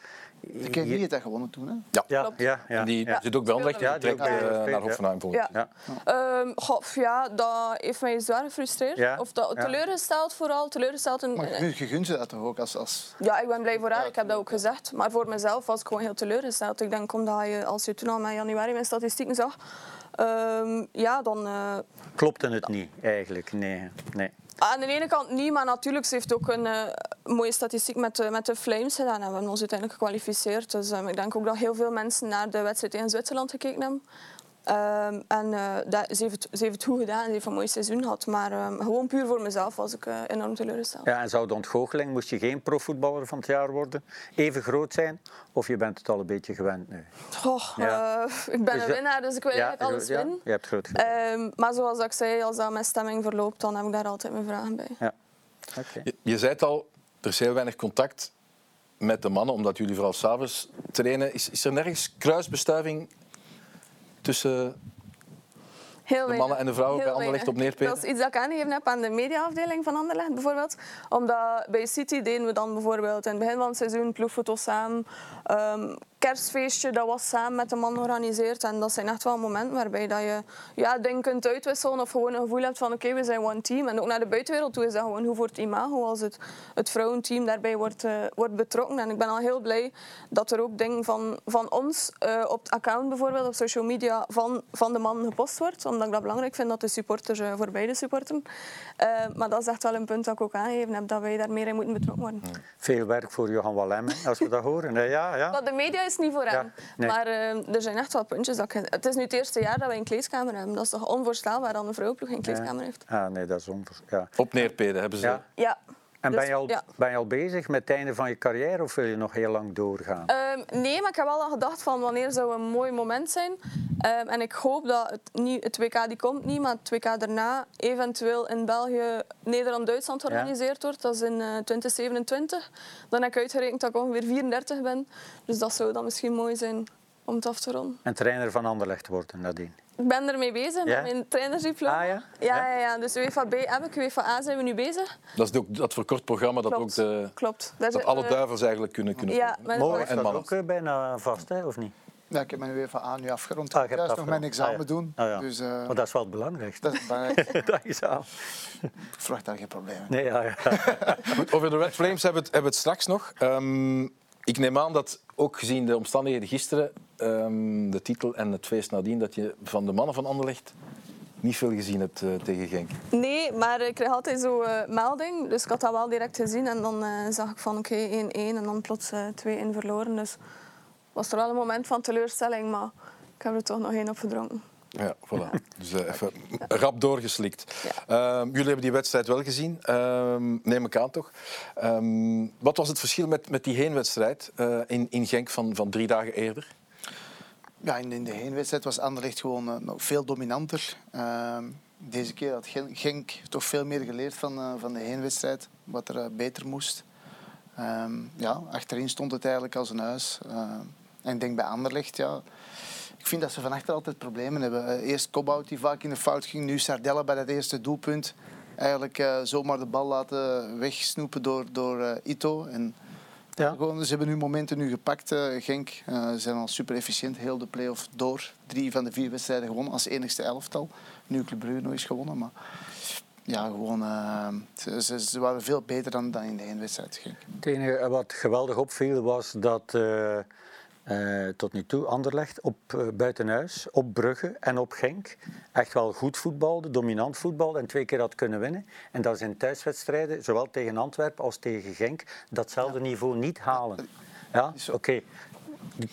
S4: Ik ken niet dat gewonnen toen. Hè?
S2: Ja.
S5: Ja, ja, ja.
S2: En die
S5: ja.
S2: zit ook bij Anderlecht,
S5: Ja,
S2: die
S5: die
S2: trekt
S5: ook bij
S2: eh, naar. Hoffenheim volgend
S3: Ja.
S5: Ja.
S3: Ehm, goh, ja, dat heeft mij zwaar gefrustreerd.
S5: Ja.
S3: Of dat, teleurgesteld vooral. Teleurgesteld in,
S4: Maar je, je gunt ze dat toch ook als... als...
S3: Ja, ik ben blij voor haar. Ik heb dat ook gezegd. Maar voor mezelf was ik gewoon heel teleurgesteld. Ik denk omdat je, als je toen al met januari mijn statistieken zag, ehm, ja, dan... eh,
S5: Klopte het niet, eigenlijk. Nee. nee.
S3: Aan de ene kant niet, maar natuurlijk, ze heeft ook een eh, mooie statistiek met de, met de Flames gedaan. En we hebben ons uiteindelijk gekwalificeerd. Dus ehm, ik denk ook dat heel veel mensen naar de wedstrijd tegen Zwitserland gekeken hebben. Ehm, en eh, dat, ze, heeft, ze heeft het goed gedaan, ze heeft een mooi seizoen gehad. Maar ehm, gewoon puur voor mezelf was ik eh, enorm teleurgesteld.
S5: Ja, en zou de ontgoocheling, moest je geen profvoetballer van het jaar worden, even groot zijn? Of je bent het al een beetje gewend nu?
S3: Goh,
S5: Ja.
S3: eh, ik ben
S5: Dus
S3: een winnaar, dus ik wil eigenlijk alles
S5: ja,
S3: winnen.
S5: je hebt groot.
S3: Ehm, maar zoals ik zei, als dat mijn stemming verloopt, dan heb ik daar altijd mijn vragen bij.
S5: Ja. Oké.
S2: Je, je zei het al, er is heel weinig contact met de mannen, omdat jullie vooral s'avonds trainen. Is, is er nergens kruisbestuiving tussen
S3: Heel
S2: de mannen en de vrouwen bij Anderlecht op neerpeten?
S3: Dat is iets dat ik aangegeven heb aan de mediaafdeling van Anderlecht bijvoorbeeld. Omdat bij City deden we dan bijvoorbeeld in het begin van het seizoen ploegfoto's samen. Ehm, kerstfeestje, dat was samen met de man georganiseerd. En dat zijn echt wel momenten waarbij dat je ja, dingen kunt uitwisselen of gewoon een gevoel hebt van oké, we zijn one team. En ook naar de buitenwereld toe is dat gewoon hoe voor het imago als het, het vrouwenteam daarbij wordt, eh, wordt betrokken. En ik ben al heel blij dat er ook dingen van, van ons eh, op het account bijvoorbeeld, op social media, van, van de man gepost wordt. Omdat ik dat belangrijk vind dat de supporters eh, voor beide supporten. Eh, maar dat is echt wel een punt dat ik ook aangegeven heb, dat wij daar meer in moeten betrokken worden.
S5: Veel werk voor Johan Wallemme, als we dat horen. Ja, ja.
S3: Dat de media is niet voor hem.
S5: Ja, nee.
S3: Maar eh, er zijn echt wel puntjes. Dat ik, het is nu het eerste jaar dat wij een kleedkamer hebben. Dat is toch onvoorstelbaar dat een vrouwenploeg geen kleedkamer heeft.
S5: Ah, nee, dat is onver... Ja.
S2: Op neerpeden hebben ze...
S5: Ja.
S3: Ja.
S5: En
S3: Dus,
S5: ben je, al,
S3: ja.
S5: ben je al bezig met het einde van je carrière of wil je nog heel lang doorgaan?
S3: Ehm, nee, maar ik heb wel al gedacht van wanneer zou een mooi moment zijn. Ehm, en ik hoop dat het, niet, het WK die komt niet, maar het WK daarna eventueel in België, Nederland-Duitsland georganiseerd wordt. Dat is in eh, 2027. Dan heb ik uitgerekend dat ik ongeveer 34 ben. Dus dat zou dan misschien mooi zijn om het af te ronden.
S5: En trainer van Anderlecht worden nadien.
S3: Ik ben ermee bezig
S5: Ja?
S3: met mijn trainersdiploma.
S5: Ah, ja?
S3: Ja, ja, ja. Dus UEFA B heb ik, UEFA A zijn we nu bezig.
S2: Dat is ook dat verkort programma dat, ook
S3: Klopt.
S2: de,
S3: Klopt.
S2: Dat alle
S3: we-
S2: duivels eigenlijk kunnen, kunnen
S3: Ja,
S2: volgen.
S3: maar-
S5: Mo
S3: en
S5: is dat
S2: mannen.
S5: ook eh, bijna vast, hè, of niet?
S4: Ja, ik heb mijn UEFA A nu afgerond.
S5: Ah,
S4: ik
S5: je
S4: ga
S5: hebt
S4: juist nog mijn examen
S5: Ah, ja.
S4: doen.
S5: Ah, ja.
S4: Dus eh,
S5: Maar dat is wel het belangrijkste.
S4: dat is belangrijk.
S5: dat is al.
S4: ik verwacht daar geen probleem in.
S5: Nee, ja, ja.
S2: Goed, over de Red Flames hebben we het, hebben we het straks nog. Ehm, ik neem aan dat, ook gezien de omstandigheden gisteren, ehm, de titel en het feest nadien, dat je van de mannen van Anderlecht niet veel gezien hebt eh, tegen Genk.
S3: Nee, maar ik kreeg altijd zo eh, melding. Dus ik had dat wel direct gezien. En dan eh, zag ik van oké, 1-1 en dan plots eh 2-1 verloren. Dus was er wel een moment van teleurstelling, maar ik heb er toch nog één op gedronken.
S2: Ja, voilà. Dus eh, even rap doorgeslikt. Ehm, jullie hebben die wedstrijd wel gezien, Ehm, neem ik aan toch. Ehm, wat was het verschil met, met die heenwedstrijd eh, in, in Genk van, van drie dagen eerder?
S4: Ja, in, in de heenwedstrijd was Anderlecht gewoon eh, nog veel dominanter. Ehm, deze keer had Gen- Genk toch veel meer geleerd van, eh, van de heenwedstrijd, wat er beter moest. Ehm, ja, achterin stond het eigenlijk als een huis. Ehm, en ik denk bij Anderlecht, ja, ik vind dat ze van achter altijd problemen hebben. Eh, eerst Cobbout die vaak in de fout ging, nu Sardella bij dat eerste doelpunt. Eigenlijk eh, zomaar de bal laten wegsnoepen door, door eh, Ito. En
S5: Ja.
S4: gewoon, ze hebben nu momenten nu gepakt, eh, Genk. Eh, ze zijn al super efficiënt, heel de play-off door. Drie van de vier wedstrijden gewonnen als enigste elftal. Nu Club Brugge nog eens gewonnen, maar ja, gewoon, ze, ze, waren veel beter dan, dan in de heenwedstrijd. Genk.
S5: Het enige wat geweldig opviel was dat eh, tot nu toe Anderlecht op eh, buitenhuis, op Brugge en op Genk echt wel goed voetbalde, dominant voetbalde en twee keer had kunnen winnen. En dat in thuiswedstrijden, zowel tegen Antwerpen als tegen Genk, datzelfde niveau niet halen. Ja, oké.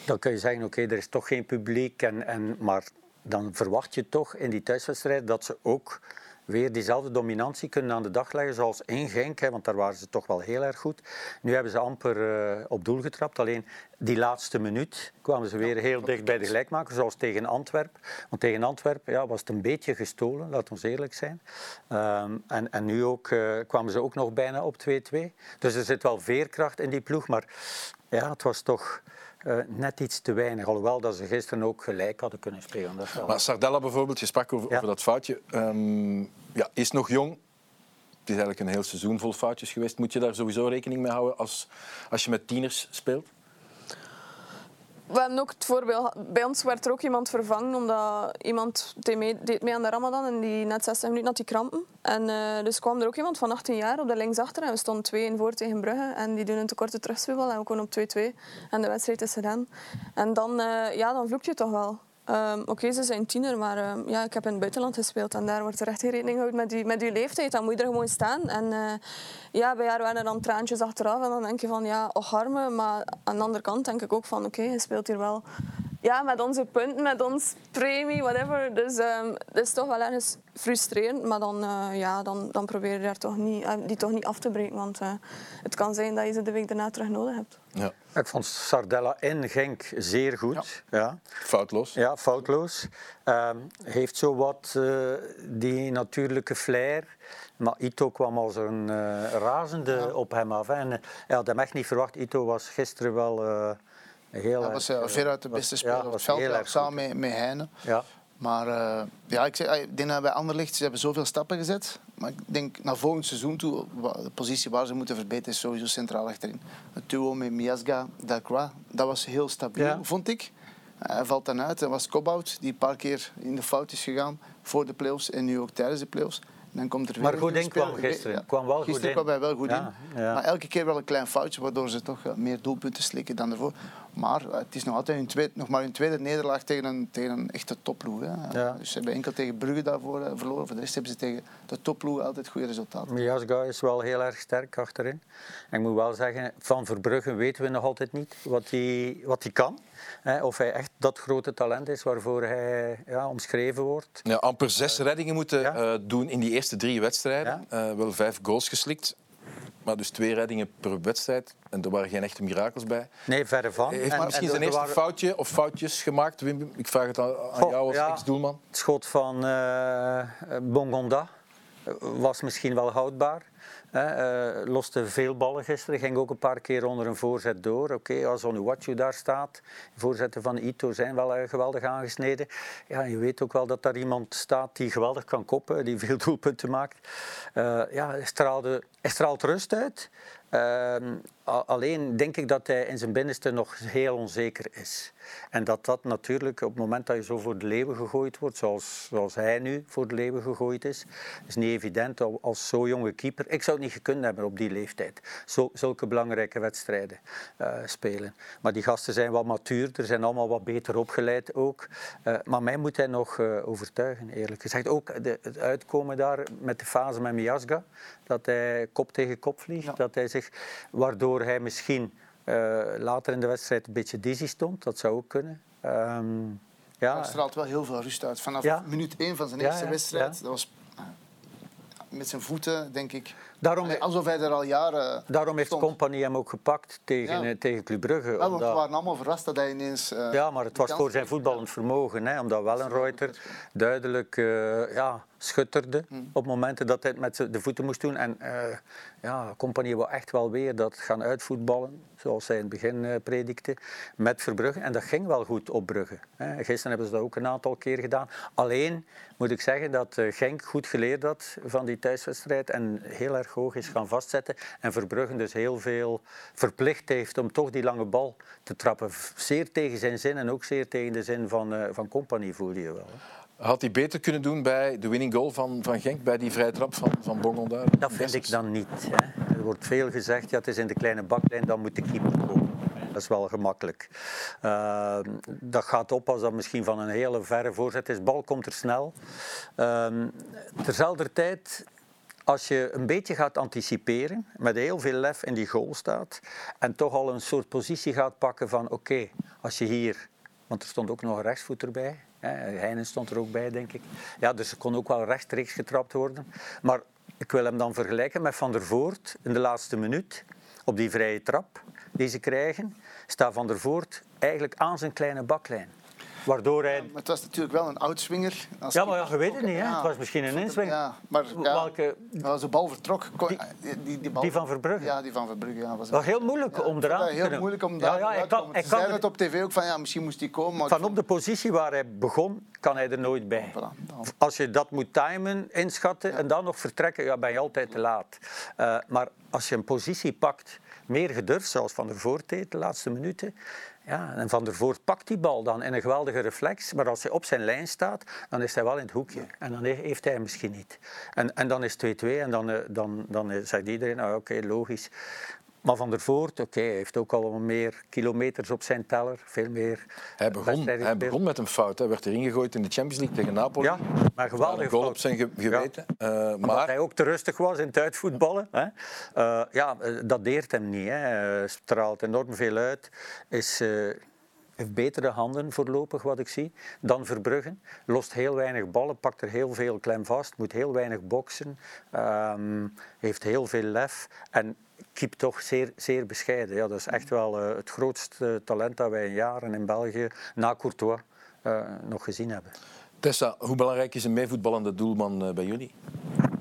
S5: Dan kun je zeggen, oké, er is toch geen publiek, en, en, maar dan verwacht je toch in die thuiswedstrijd dat ze ook weer diezelfde dominantie kunnen aan de dag leggen zoals in Genk, hè, want daar waren ze toch wel heel erg goed. Nu hebben ze amper eh, op doel getrapt, alleen die laatste minuut kwamen ze weer heel dicht bij de gelijkmaker, zoals tegen Antwerpen. Want tegen Antwerpen ja, was het een beetje gestolen, laten we eerlijk zijn. Ehm, en, en nu ook, eh, kwamen ze ook nog bijna op 2-2. Dus er zit wel veerkracht in die ploeg, maar ja, het was toch eh, net iets te weinig. Alhoewel dat ze gisteren ook gelijk hadden kunnen spelen. Dat
S2: Maar Sardella bijvoorbeeld, je sprak over,
S5: Ja.
S2: over dat foutje, Ehm, ja, is nog jong. Het is eigenlijk een heel seizoen vol foutjes geweest. Moet je daar sowieso rekening mee houden als, als je met tieners speelt?
S3: We hebben ook het voorbeeld, bij ons werd er ook iemand vervangen omdat iemand deed mee, mee aan de Ramadan en die net 60 minuten had die krampen. En eh, dus kwam er ook iemand van 18 jaar op de linksachter en we stonden 2-1 voor tegen Brugge en die doen een tekorte terugspelbal en we komen op 2-2 en de wedstrijd is gedaan. En dan, eh, ja, dan vloek je toch wel. Ehm, Oké, ze zijn tiener, maar ehm, ja, ik heb in het buitenland gespeeld en daar wordt er echt rekening gehouden met je, met je leeftijd. Dan moet je er gewoon staan. En eh, ja, bij haar waren er dan traantjes achteraf en dan denk je van ja, och arme. Maar aan de andere kant denk ik ook van oké, je speelt hier wel ja, met onze punten, met ons premie, whatever. Dus ehm het is toch wel ergens frustrerend, maar dan, eh, ja, dan, dan probeer je daar toch niet, eh, die toch niet af te breken. Want eh, het kan zijn dat je ze de week daarna terug nodig hebt.
S2: Ja.
S5: Ik vond Sardella in Genk zeer goed. Ja.
S2: Foutloos.
S5: Ja, foutloos. Ehm, heeft zo wat eh, die natuurlijke flair. Maar Ito kwam als een razende op hem af. hè. En hij had hem echt niet verwacht. Ito was gisteren wel eh, heel
S4: Hij was eh,
S5: eh,
S4: veruit de beste speler op het veld, samen
S5: goed.
S4: met, met Heine.
S5: Ja.
S4: Maar eh, ja, ik, zeg, ik denk dat bij Anderlecht, ze hebben zoveel stappen gezet. Maar ik denk naar volgend seizoen toe, de positie waar ze moeten verbeteren is sowieso centraal achterin. Het duo met Miasga, Delcroix, dat was heel stabiel,
S5: Ja.
S4: vond ik. Hij valt dan uit. Dat was Cobbout, die een paar keer in de fout is gegaan voor de play-offs en nu ook tijdens de play-offs. Dan komt er weer
S5: Maar goed kwam gisteren. Kwam wel goed
S4: gisteren
S5: in.
S4: kwam hij wel goed in.
S5: ja.
S4: Maar elke keer wel een klein foutje, waardoor ze toch meer doelpunten slikken dan ervoor. Maar eh, het is nog altijd hun tweede, nog maar hun tweede nederlaag tegen een, tegen een echte topploeg. Hè.
S5: Ja.
S4: Dus ze hebben enkel tegen Brugge daarvoor eh, verloren. Voor de rest hebben ze tegen de topploeg altijd goede resultaten.
S5: Miasga is wel heel erg sterk achterin. En ik moet wel zeggen, van Verbrugge weten we nog altijd niet wat hij, wat hij kan. Hè, of hij echt dat grote talent is waarvoor hij ja, omschreven wordt.
S2: Ja, amper zes reddingen moeten
S5: ja.
S2: eh, doen in die eerste drie wedstrijden. Eh, wel vijf goals geslikt. Maar dus twee reddingen per wedstrijd. En er waren geen echte mirakels bij.
S5: Nee, verre van.
S2: Heeft
S5: En-
S2: misschien
S5: en
S2: zijn
S5: er
S2: eerste
S5: waren-
S2: foutje of foutjes gemaakt? Wim, ik vraag het aan, aan
S5: Goh,
S2: jou als
S5: ja.
S2: ex-doelman.
S5: Het schot van eh Bongonda eh, was misschien wel houdbaar. Hè. Eh, loste veel ballen gisteren, ging ook een paar keer onder een voorzet door. Oké, als Onuwachu daar staat, voorzetten van Ito zijn wel eh, geweldig aangesneden. Ja, je weet ook wel dat daar iemand staat die geweldig kan koppen, die veel doelpunten maakt. Eh, ja, hij, straalde, hij straalt rust uit. Alleen denk ik dat hij in zijn binnenste nog heel onzeker is. En dat dat natuurlijk op het moment dat je zo voor de leeuwen gegooid wordt, zoals, zoals hij nu voor de leeuwen gegooid is, is niet evident al- als zo jonge keeper. Ik zou het niet gekund hebben op die leeftijd. Zo, zulke belangrijke wedstrijden eh, spelen. Maar die gasten zijn wat matuurder, zijn allemaal wat beter opgeleid ook. Eh, maar mij moet hij nog eh, overtuigen, eerlijk gezegd. Ook de, het uitkomen daar met de fase met Miasga, dat hij kop tegen kop vliegt, dat hij zich, waardoor hij misschien eh, later in de wedstrijd een beetje dizzy stond. Dat zou ook kunnen. Ehm, ja,
S4: Hij straalt wel heel veel rust uit. Vanaf
S5: Ja.
S4: minuut 1 van zijn eerste wedstrijd, dat was met zijn voeten, denk ik.
S5: Daarom-
S4: Alsof hij er al jaren
S5: daarom heeft
S4: stond.
S5: Compagnie hem ook gepakt tegen,
S4: Ja.
S5: tegen Club Brugge.
S4: Ja, we waren allemaal verrast dat hij ineens... eh,
S5: Ja, maar het was voor zijn voetballend vermogen. Hè, omdat Wellenreuter duidelijk eh, ja, schutterde
S4: Hmm.
S5: op momenten dat hij het met de voeten moest doen. En eh ja, Compagnie wil echt wel weer dat gaan uitvoetballen, zoals hij in het begin eh, predikte, met Verbrugge. En dat ging wel goed op Brugge. Gisteren hebben ze dat ook een aantal keer gedaan. Alleen moet ik zeggen dat eh, Genk goed geleerd had van die thuiswedstrijd en heel erg hoog is gaan vastzetten. En Verbrugge dus heel veel verplicht heeft om toch die lange bal te trappen. Zeer tegen zijn zin en ook zeer tegen de zin van, eh van Compagnie voelde je wel.
S2: Had hij beter kunnen doen bij de winning goal van, van Genk, bij die vrije trap van, van Bongel daar?
S5: Dat vind ik dan niet. Hè. Er wordt veel gezegd, ja, het is in de kleine baklijn, dan moet de keeper komen. Dat is wel gemakkelijk. Uh, dat gaat op als dat misschien van een hele verre voorzet is. Bal komt er snel. Uh, tijd, als je een beetje gaat anticiperen, met heel veel lef in die goal staat, en toch al een soort positie gaat pakken van oké, als je hier... Want er stond ook nog een rechtsvoet erbij. Heinen stond er ook bij, denk ik. Ja, dus er kon ook wel rechtstreeks getrapt worden. Maar ik wil hem dan vergelijken met Van der Voort in de laatste minuut. Op die vrije trap die ze krijgen, staat Van der Voort eigenlijk aan zijn kleine baklijn. Waardoor hij...
S4: Maar het was natuurlijk wel een oudswinger. Als
S5: Ja, maar ja, je weet het
S4: ook,
S5: niet. Hè?
S4: ja.
S5: Het was misschien een inswinger.
S4: Ja, maar ja,
S5: Welke...
S4: als de bal vertrok... kon-
S5: Die-
S4: die, bal,
S5: die van Verbrugge?
S4: Ja, die van Verbrugge. Ja, was
S5: Wel heel moeilijk om eraan te
S4: Heel moeilijk om
S5: Ja,
S4: daar
S5: ja, kan- hij
S4: Ze zeiden het op tv ook van ja, misschien moest hij komen. Maar
S5: Van op de positie waar hij begon, kan hij er nooit bij.
S4: Voilà.
S5: Als je dat moet timen, inschatten en dan nog vertrekken, ja, ben je altijd te laat. Uh, maar als je een positie pakt, meer gedurfd, zoals Van der Voort deed de laatste minuten. Ja, en Van der Voort pakt die bal dan in een geweldige reflex. Maar als hij op zijn lijn staat, dan is hij wel in het hoekje. En dan heeft hij hem misschien niet. En, en dan is 2-2 en dan, uh, dan, dan zegt iedereen, ah, oké, okay, logisch. Maar Van der Voort, oké, okay, heeft ook al meer kilometers op zijn teller. Veel meer
S2: Hij begon, hij begon met een fout. Hij werd erin gegooid in de Champions League tegen Napoli.
S5: Ja, maar geweldig
S2: een goal op zijn ge geweten. Ja.
S5: Uh, maar hij ook te rustig was in het uitvoetballen. Hè. Uh, ja, dat deert hem niet. Uh, straalt enorm veel uit. Is, uh, heeft betere handen voorlopig, wat ik zie, dan Verbruggen. Lost heel weinig ballen, pakt er heel veel klem vast, moet heel weinig boksen. Um, heeft heel veel lef. En keep toch zeer, zeer bescheiden. Ja, dat is echt wel uh, het grootste talent dat wij in jaren in België, na Courtois, uh, nog gezien hebben.
S2: Tessa, hoe belangrijk is een meevoetballende doelman uh, bij jullie?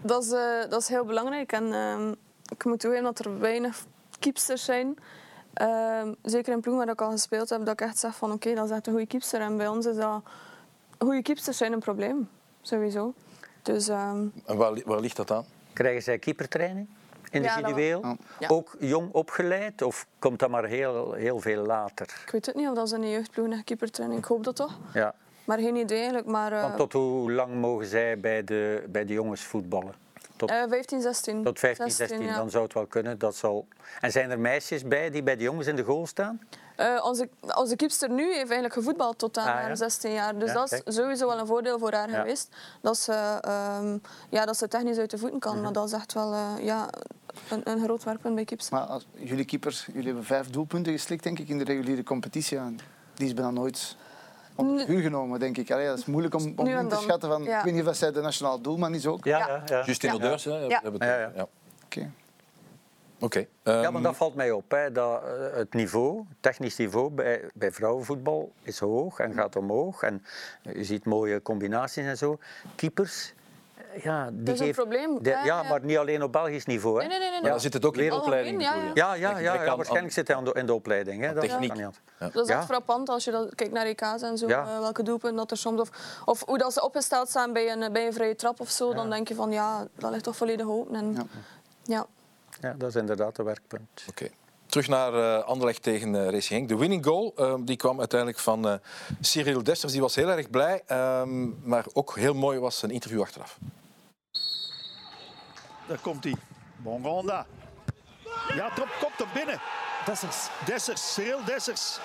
S3: Dat is, uh, dat is heel belangrijk. En uh, ik moet toegeven dat er weinig keepsters zijn. Uh, zeker in ploeg waar ik al gespeeld heb, dat ik echt zeg van oké, okay, dat is echt een goede keepster. En bij ons is dat... Goede keepsters zijn een probleem, sowieso. Dus,
S2: en waar, waar ligt dat aan?
S5: Krijgen zij keepertraining? Individueel?
S3: Ja,
S5: ja. Ook jong opgeleid of komt dat maar heel, heel veel later?
S3: Ik weet het niet of dat ze in de jeugdploeg een keepertraining. Ik hoop dat toch.
S5: Ja.
S3: Maar geen idee eigenlijk. Maar, uh,
S5: Want tot hoe lang mogen zij bij de, bij de jongens voetballen?
S3: Tot, uh, 15, 16.
S5: Tot 15, 16, 16 ja. dan zou het wel kunnen. Dat zal... En zijn er meisjes bij die bij de jongens in de goal staan?
S3: Uh, onze, onze nu heeft eigenlijk gevoetbald tot aan
S5: ah,
S3: haar
S5: ja?
S3: 16 jaar. Dus
S5: Ja,
S3: dat is
S5: kijk.
S3: sowieso wel een voordeel voor haar
S5: Ja.
S3: geweest. Dat ze, um, ja, dat ze technisch uit de voeten kan.
S5: Mhm.
S3: Maar dat is echt wel uh, ja, een, een groot werkpunt bij keepers.
S4: Maar als, jullie keepers, jullie hebben vijf doelpunten geslikt denk ik in de reguliere competitie. aan. Die is bijna nooit op huur genomen, denk ik. Allee, dat is moeilijk om, om in te schatten. Van,
S3: ja.
S4: Ik weet niet of zij de nationaal doelman is ook.
S5: Ja,
S3: Ja.
S5: ja. ja.
S2: Justin
S3: Ja.
S2: Hebben het
S5: Ja, ja.
S2: ja.
S4: Oké.
S5: Ja,
S2: ehm,
S5: maar dat valt mij op. Hè, dat eh, het niveau, technisch niveau bij, bij vrouwenvoetbal is hoog en gaat omhoog. En je ziet mooie combinaties en zo. Keepers, eh, ja, die
S3: Dat is een
S5: geven-
S3: probleem.
S5: de-
S3: Ja,
S5: ja,
S3: ja.
S5: maar niet alleen op Belgisch niveau. Hè.
S3: Nee, nee, nee. nee,
S2: dan zit het ook in de opleiding.
S3: ja?
S5: Ja, ja, ja, ja,
S2: aan-
S5: waarschijnlijk zit hij aan de- in de opleiding. Hè. Dat
S2: techniek.
S5: kan niet.
S2: Ja.
S3: Dat is
S5: Ja.
S3: echt frappant als je dat, kijkt naar EK's en zo,
S5: Ja.
S3: eh, welke doelpunten dat er soms... Of, of hoe dat ze opgesteld staan bij een, bij een vrije trap of zo, dan denk je van ja, dat ligt toch volledig open. En,
S5: Ja.
S3: Ja.
S5: Dat is inderdaad een werkpunt.
S2: Oké. Terug naar uh, Anderlecht tegen uh, Racing Genk. De winning goal uh, die kwam uiteindelijk van uh, Cyril Desters. Die was heel erg blij, um, maar ook heel mooi was zijn interview achteraf.
S6: Daar komt hij. Bongonda. Ja, trop komt hem binnen.
S7: Dessers.
S6: Dessers, Cyril Dessers.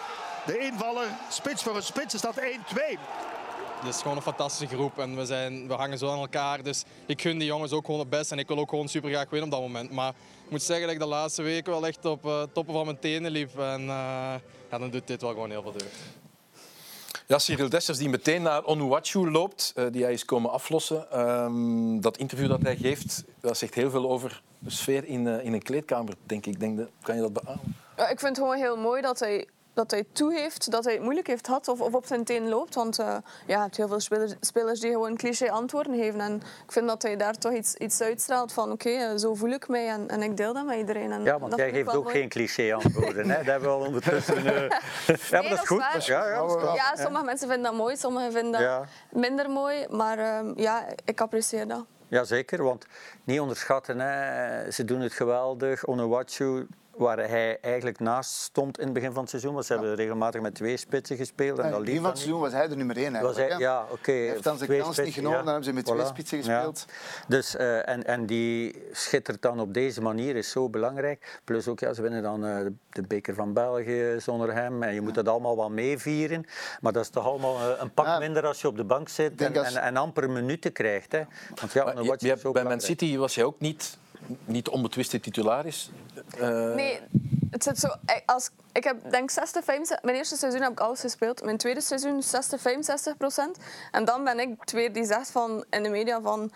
S6: De invaller, spits voor een spits, is dat 1-2.
S7: Het is gewoon een fantastische groep en we, zijn, we hangen zo aan elkaar. Dus ik gun die jongens ook gewoon het best en ik wil ook gewoon super graag winnen op dat moment. Maar ik moet zeggen dat ik de laatste weken wel echt op uh, toppen van mijn tenen liep. En uh, ja, dan doet dit wel gewoon heel veel deugd.
S2: Ja, Cyril Dessers die meteen naar Onuachu loopt, uh, die hij is komen aflossen. Um, dat interview dat hij geeft, dat zegt heel veel over de sfeer in, uh, in een kleedkamer, denk ik. Denk de, kan je dat beamen?
S3: Ja, ik vind het gewoon heel mooi dat hij dat hij toegeeft dat hij het moeilijk heeft gehad of, of op zijn teen loopt. Want uh, ja, je hebt heel veel spelers, spelers die gewoon cliché antwoorden geven. En ik vind dat hij daar toch iets, iets uitstraalt van oké, okay, zo voel ik mij en, en ik deel dat met iedereen. En
S5: ja, want jij geeft ook mooi. geen cliché antwoorden. hè? Dat hebben we al ondertussen... Uh...
S3: nee,
S5: ja, maar dat is goed.
S3: Dat is ja, ja, dat is ja, sommige mensen vinden dat mooi, sommigen vinden dat ja. minder mooi. Maar uh, ja, ik apprecieer dat.
S5: Jazeker, want niet onderschatten, hè. ze doen het geweldig. Onuwachu, waar hij eigenlijk naast stond in het begin van het seizoen. Want ze hebben regelmatig met twee spitsen gespeeld. En
S4: in het begin van het seizoen was hij de nummer één eigenlijk.
S5: Hij, ja, oké. Okay,
S4: hij heeft dan zijn kans niet genomen, ja. dan hebben ze met voilà. twee spitsen gespeeld.
S5: Ja. Dus, uh, en, en die schittert dan op deze manier, is zo belangrijk. Plus ook, ja, ze winnen dan uh, de beker van België zonder hem. En je moet dat allemaal wel meevieren. Maar dat is toch allemaal uh, een pak minder als je op de bank zit en, als... en, en, amper minuten krijgt. Hè. Want ja,
S2: maar, je, je, bij Man City was hij ook niet niet onbetwiste titularis.
S3: Uh... Nee, het zit zo. Als, ik heb denk 60, 65, mijn eerste seizoen heb ik alles gespeeld. Mijn tweede seizoen 60, 65 procent. En dan ben ik twee die zegt van in de media van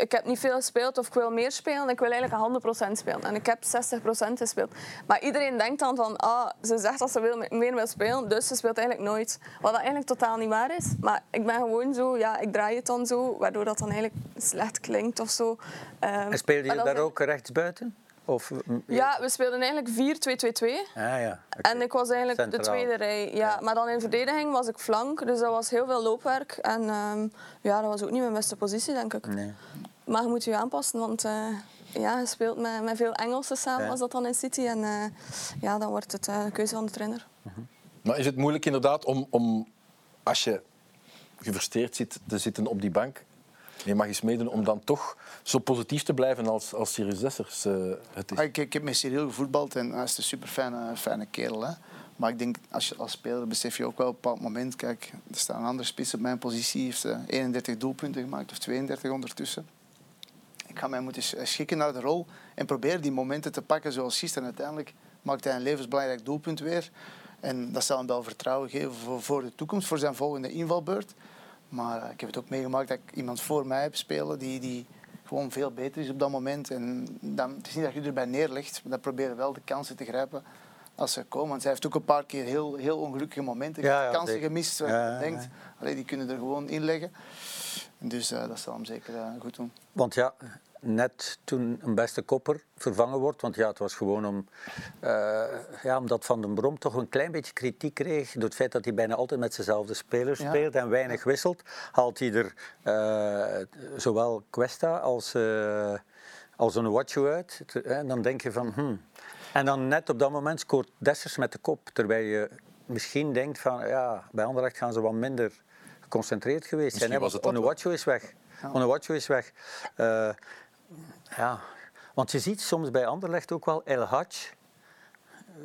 S3: ik heb niet veel gespeeld of ik wil meer spelen. Ik wil eigenlijk 100% spelen. En ik heb 60% gespeeld. Maar iedereen denkt dan van, ah, ze zegt dat ze wil, meer wil spelen, dus ze speelt eigenlijk nooit. Wat dat eigenlijk totaal niet waar is. Maar ik ben gewoon zo, ja, ik draai het dan zo, waardoor dat dan eigenlijk slecht klinkt of zo. Um,
S5: en speelde je daar ook rechts buiten? Of,
S3: ja, we speelden eigenlijk 4-2-2-2.
S5: Ah, ja.
S3: Okay. En ik was eigenlijk Centraal. de tweede rij. Ja. ja. Maar dan in verdediging was ik flank, dus dat was heel veel loopwerk. En um, ja, dat was ook niet mijn beste positie, denk ik.
S5: Nee.
S3: Maar je moet je aanpassen, want uh, ja, je speelt met, met veel Engelsen samen ja. als dat dan in City. En uh, ja, dan wordt het uh, de keuze van de trainer.
S2: -huh. Maar is het moeilijk inderdaad om, om als je gefrustreerd zit te zitten op die bank, je mag eens meedoen om dan toch zo positief te blijven als, als Sirius uh, het is.
S4: Ah, ik, ik, heb met Cyril gevoetbald en hij is een super fijne, fijne kerel. Hè. Maar ik denk, als, je, als speler besef je ook wel op een bepaald moment... Kijk, er staat een andere spits op mijn positie. heeft uh, 31 doelpunten gemaakt, of 32 ondertussen. Ik ga mij moeten schikken naar de rol en proberen die momenten te pakken zoals gisteren. Uiteindelijk maakt hij een levensbelangrijk doelpunt weer. En dat zal hem wel vertrouwen geven voor de toekomst, voor zijn volgende invalbeurt. Maar uh, ik heb het ook meegemaakt dat ik iemand voor mij heb spelen die, die gewoon veel beter is op dat moment. En dan, het is niet dat je erbij neerlegt, maar dan proberen wel de kansen te grijpen als ze komen. Want zij heeft ook een paar keer heel, heel ongelukkige momenten, ja, ja, kansen zeker. gemist. Waar ja, je denkt, allee, die kunnen er gewoon inleggen. Dus uh, dat zal hem zeker uh, goed doen.
S5: Want ja, net toen een beste kopper vervangen wordt, want ja, het was gewoon om, uh, ja, omdat Van den Brom toch een klein beetje kritiek kreeg door het feit dat hij bijna altijd met dezelfde spelers ja. speelt en weinig wisselt, haalt hij er uh, zowel Questa als, uh, als een Watcho uit. En dan denk je van, hmm. En dan net op dat moment scoort Dessers met de kop, terwijl je misschien denkt van, ja, bij Anderlecht gaan ze wat minder geconcentreerd geweest zijn. Was het Onuwachu is weg. Ja. Onuwachu is weg. Uh, ja, want je ziet soms bij Anderlecht ook wel El Hadj,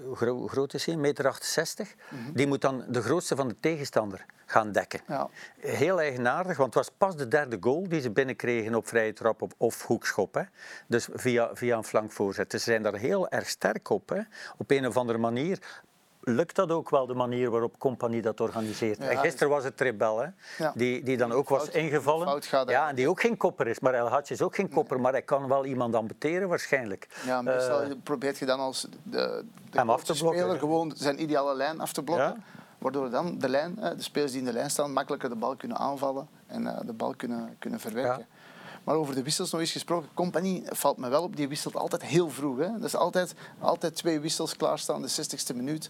S5: hoe groot is hij? 1,68 meter. 68. Mm -hmm. Die moet dan de grootste van de tegenstander gaan dekken. Ja. Heel eigenaardig, want het was pas de derde goal die ze binnenkregen op vrije trap of, of hoekschop. Hè. Dus via, via een flankvoorzet. Dus ze zijn daar heel erg sterk op. Hè. Op een of andere manier lukt dat ook wel, de manier waarop Compagnie dat organiseert. Ja, en gisteren was het Trebel, hè, ja. die, die dan ook was ingevallen. ja, en die ook geen kopper is. Maar El Hadj is ook geen kopper, nee. maar hij kan wel iemand ambeteren waarschijnlijk.
S4: Ja, meestal uh, probeert je dan als de, de hem af te blokken, speler gewoon zijn ideale lijn af te blokken. Ja. Waardoor dan de, lijn, de spelers die in de lijn staan makkelijker de bal kunnen aanvallen en uh, de bal kunnen, kunnen verwerken. Maar over de wissels nog eens gesproken. Compagnie valt me wel op, die wisselt altijd heel vroeg. Hè. Dat is altijd, altijd twee wissels klaarstaan, de 60ste minuut.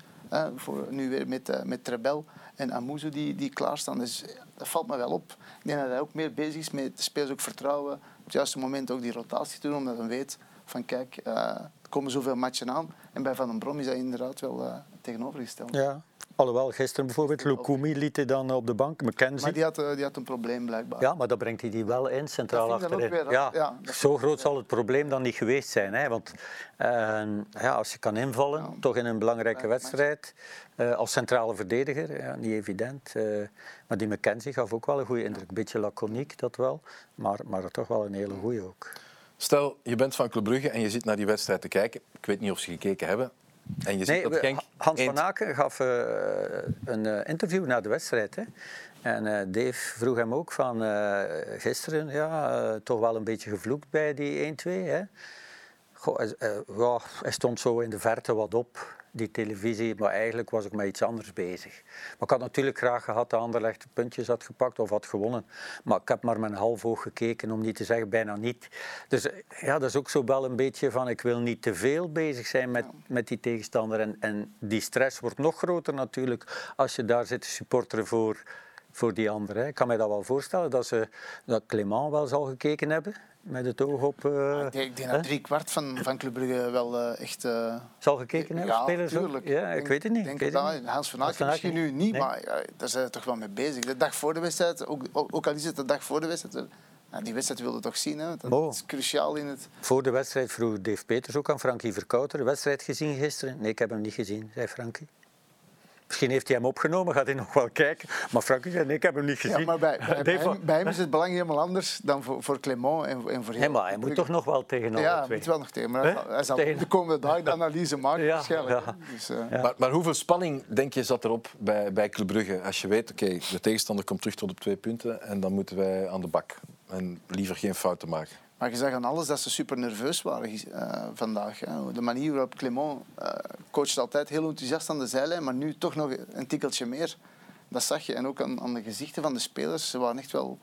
S4: Voor, nu weer met, uh, met Trebel en Amuzu die, die klaarstaan. Dus dat valt me wel op. Ik denk dat hij ook meer bezig is met de spelers ook vertrouwen. Op het juiste moment ook die rotatie doen, omdat hij weet Van kijk, eh, er komen zoveel matchen aan. En bij Van den Brom is dat inderdaad wel eh, tegenovergesteld.
S5: Ja. Alhoewel, gisteren bijvoorbeeld, Lukumi liet hij dan op de bank, McKenzie.
S4: Maar die had, eh, die had een probleem blijkbaar.
S5: Ja, maar dan brengt hij die wel in, centraal
S4: Dat
S5: achterin.
S4: ook weer,
S5: ja,
S4: ja, dat
S5: zo groot zal het probleem dan niet geweest zijn. Hè? Want eh, ja, als je kan invallen, toch in een belangrijke wedstrijd, eh, als centrale verdediger, ja, niet evident. eh, maar die McKenzie gaf ook wel een goede indruk. Beetje laconiek, dat wel, maar, maar toch wel een hele goede ook.
S2: Stel, je bent van Club Brugge en je zit naar die wedstrijd te kijken. Ik weet niet of ze gekeken hebben. En je ziet
S5: Nee,
S2: dat Genk...
S5: Hans van Aken gaf eh, een eh, interview na de wedstrijd. Hè. En eh, Dave vroeg hem ook van gisteren, ja, toch wel een beetje gevloekt bij die 1-2. Hè. Goh, hij, ja, hij stond zo in de verte wat op, die televisie, maar eigenlijk was ik met iets anders bezig. Maar ik had natuurlijk graag gehad dat Anderlecht puntjes had gepakt of had gewonnen. Maar ik heb maar een half oog gekeken, om niet te zeggen bijna niet. Dus ja, dat is ook zo wel een beetje van, ik wil niet te veel bezig zijn met, met die tegenstander. En, en die stress wordt nog groter natuurlijk als je daar zit te supporteren voor, voor die anderen. hè. Ik kan me dat wel voorstellen dat, ze, dat Clément wel zal gekeken hebben, met het oog op... eh,
S4: Ik denk, ik denk dat drie kwart van, van Club Brugge wel eh, echt... eh,
S5: Zal gekeken hebben,
S4: ja,
S5: spelers ook?
S4: tuurlijk.
S5: Ja, ik
S4: Denk-
S5: weet het niet.
S4: Denk
S5: ik weet
S4: dat,
S5: het niet.
S4: Hans van Aken misschien nu niet,
S5: Nee.
S4: maar ja, daar zijn ze toch wel mee bezig. De dag voor de wedstrijd, ook, ook al is het de dag voor de wedstrijd, die wedstrijd wilde toch zien. Hè? Dat
S5: Oh.
S4: is cruciaal in het...
S5: Voor de wedstrijd vroeg Dave Peters ook aan Frankie Verkouter. De wedstrijd gezien gisteren? Nee, ik heb hem niet gezien, zei Frankie. Misschien heeft hij hem opgenomen, gaat hij nog wel kijken. Maar Frankie zei, nee, ik heb hem niet gezien.
S4: Ja, maar bij, bij, hem, bij hem is het belang helemaal anders dan voor, voor Clement en, en voor
S5: Nee,
S4: heel
S5: maar hij moet toch nog wel tegen alle
S4: Ja, hij
S5: twee.
S4: moet wel nog tegen. Maar hij zal, hij
S5: Tegen-
S4: de komende de analyse maken
S5: Ja,
S4: waarschijnlijk.
S5: ja.
S4: Dus, eh,
S5: Ja.
S2: Maar, maar hoeveel spanning, denk je, zat erop bij, bij Club Brugge? Als je weet, oké, de tegenstander komt terug tot op twee punten en dan moeten wij aan de bak. En liever geen fouten maken.
S4: Maar je zag aan alles dat ze super nerveus waren eh, vandaag. Hè. De manier waarop Clement eh coacht altijd heel enthousiast aan de zijlijn, maar nu toch nog een tikkeltje meer. Dat zag je. En ook aan, aan de gezichten van de spelers. Ze waren echt wel...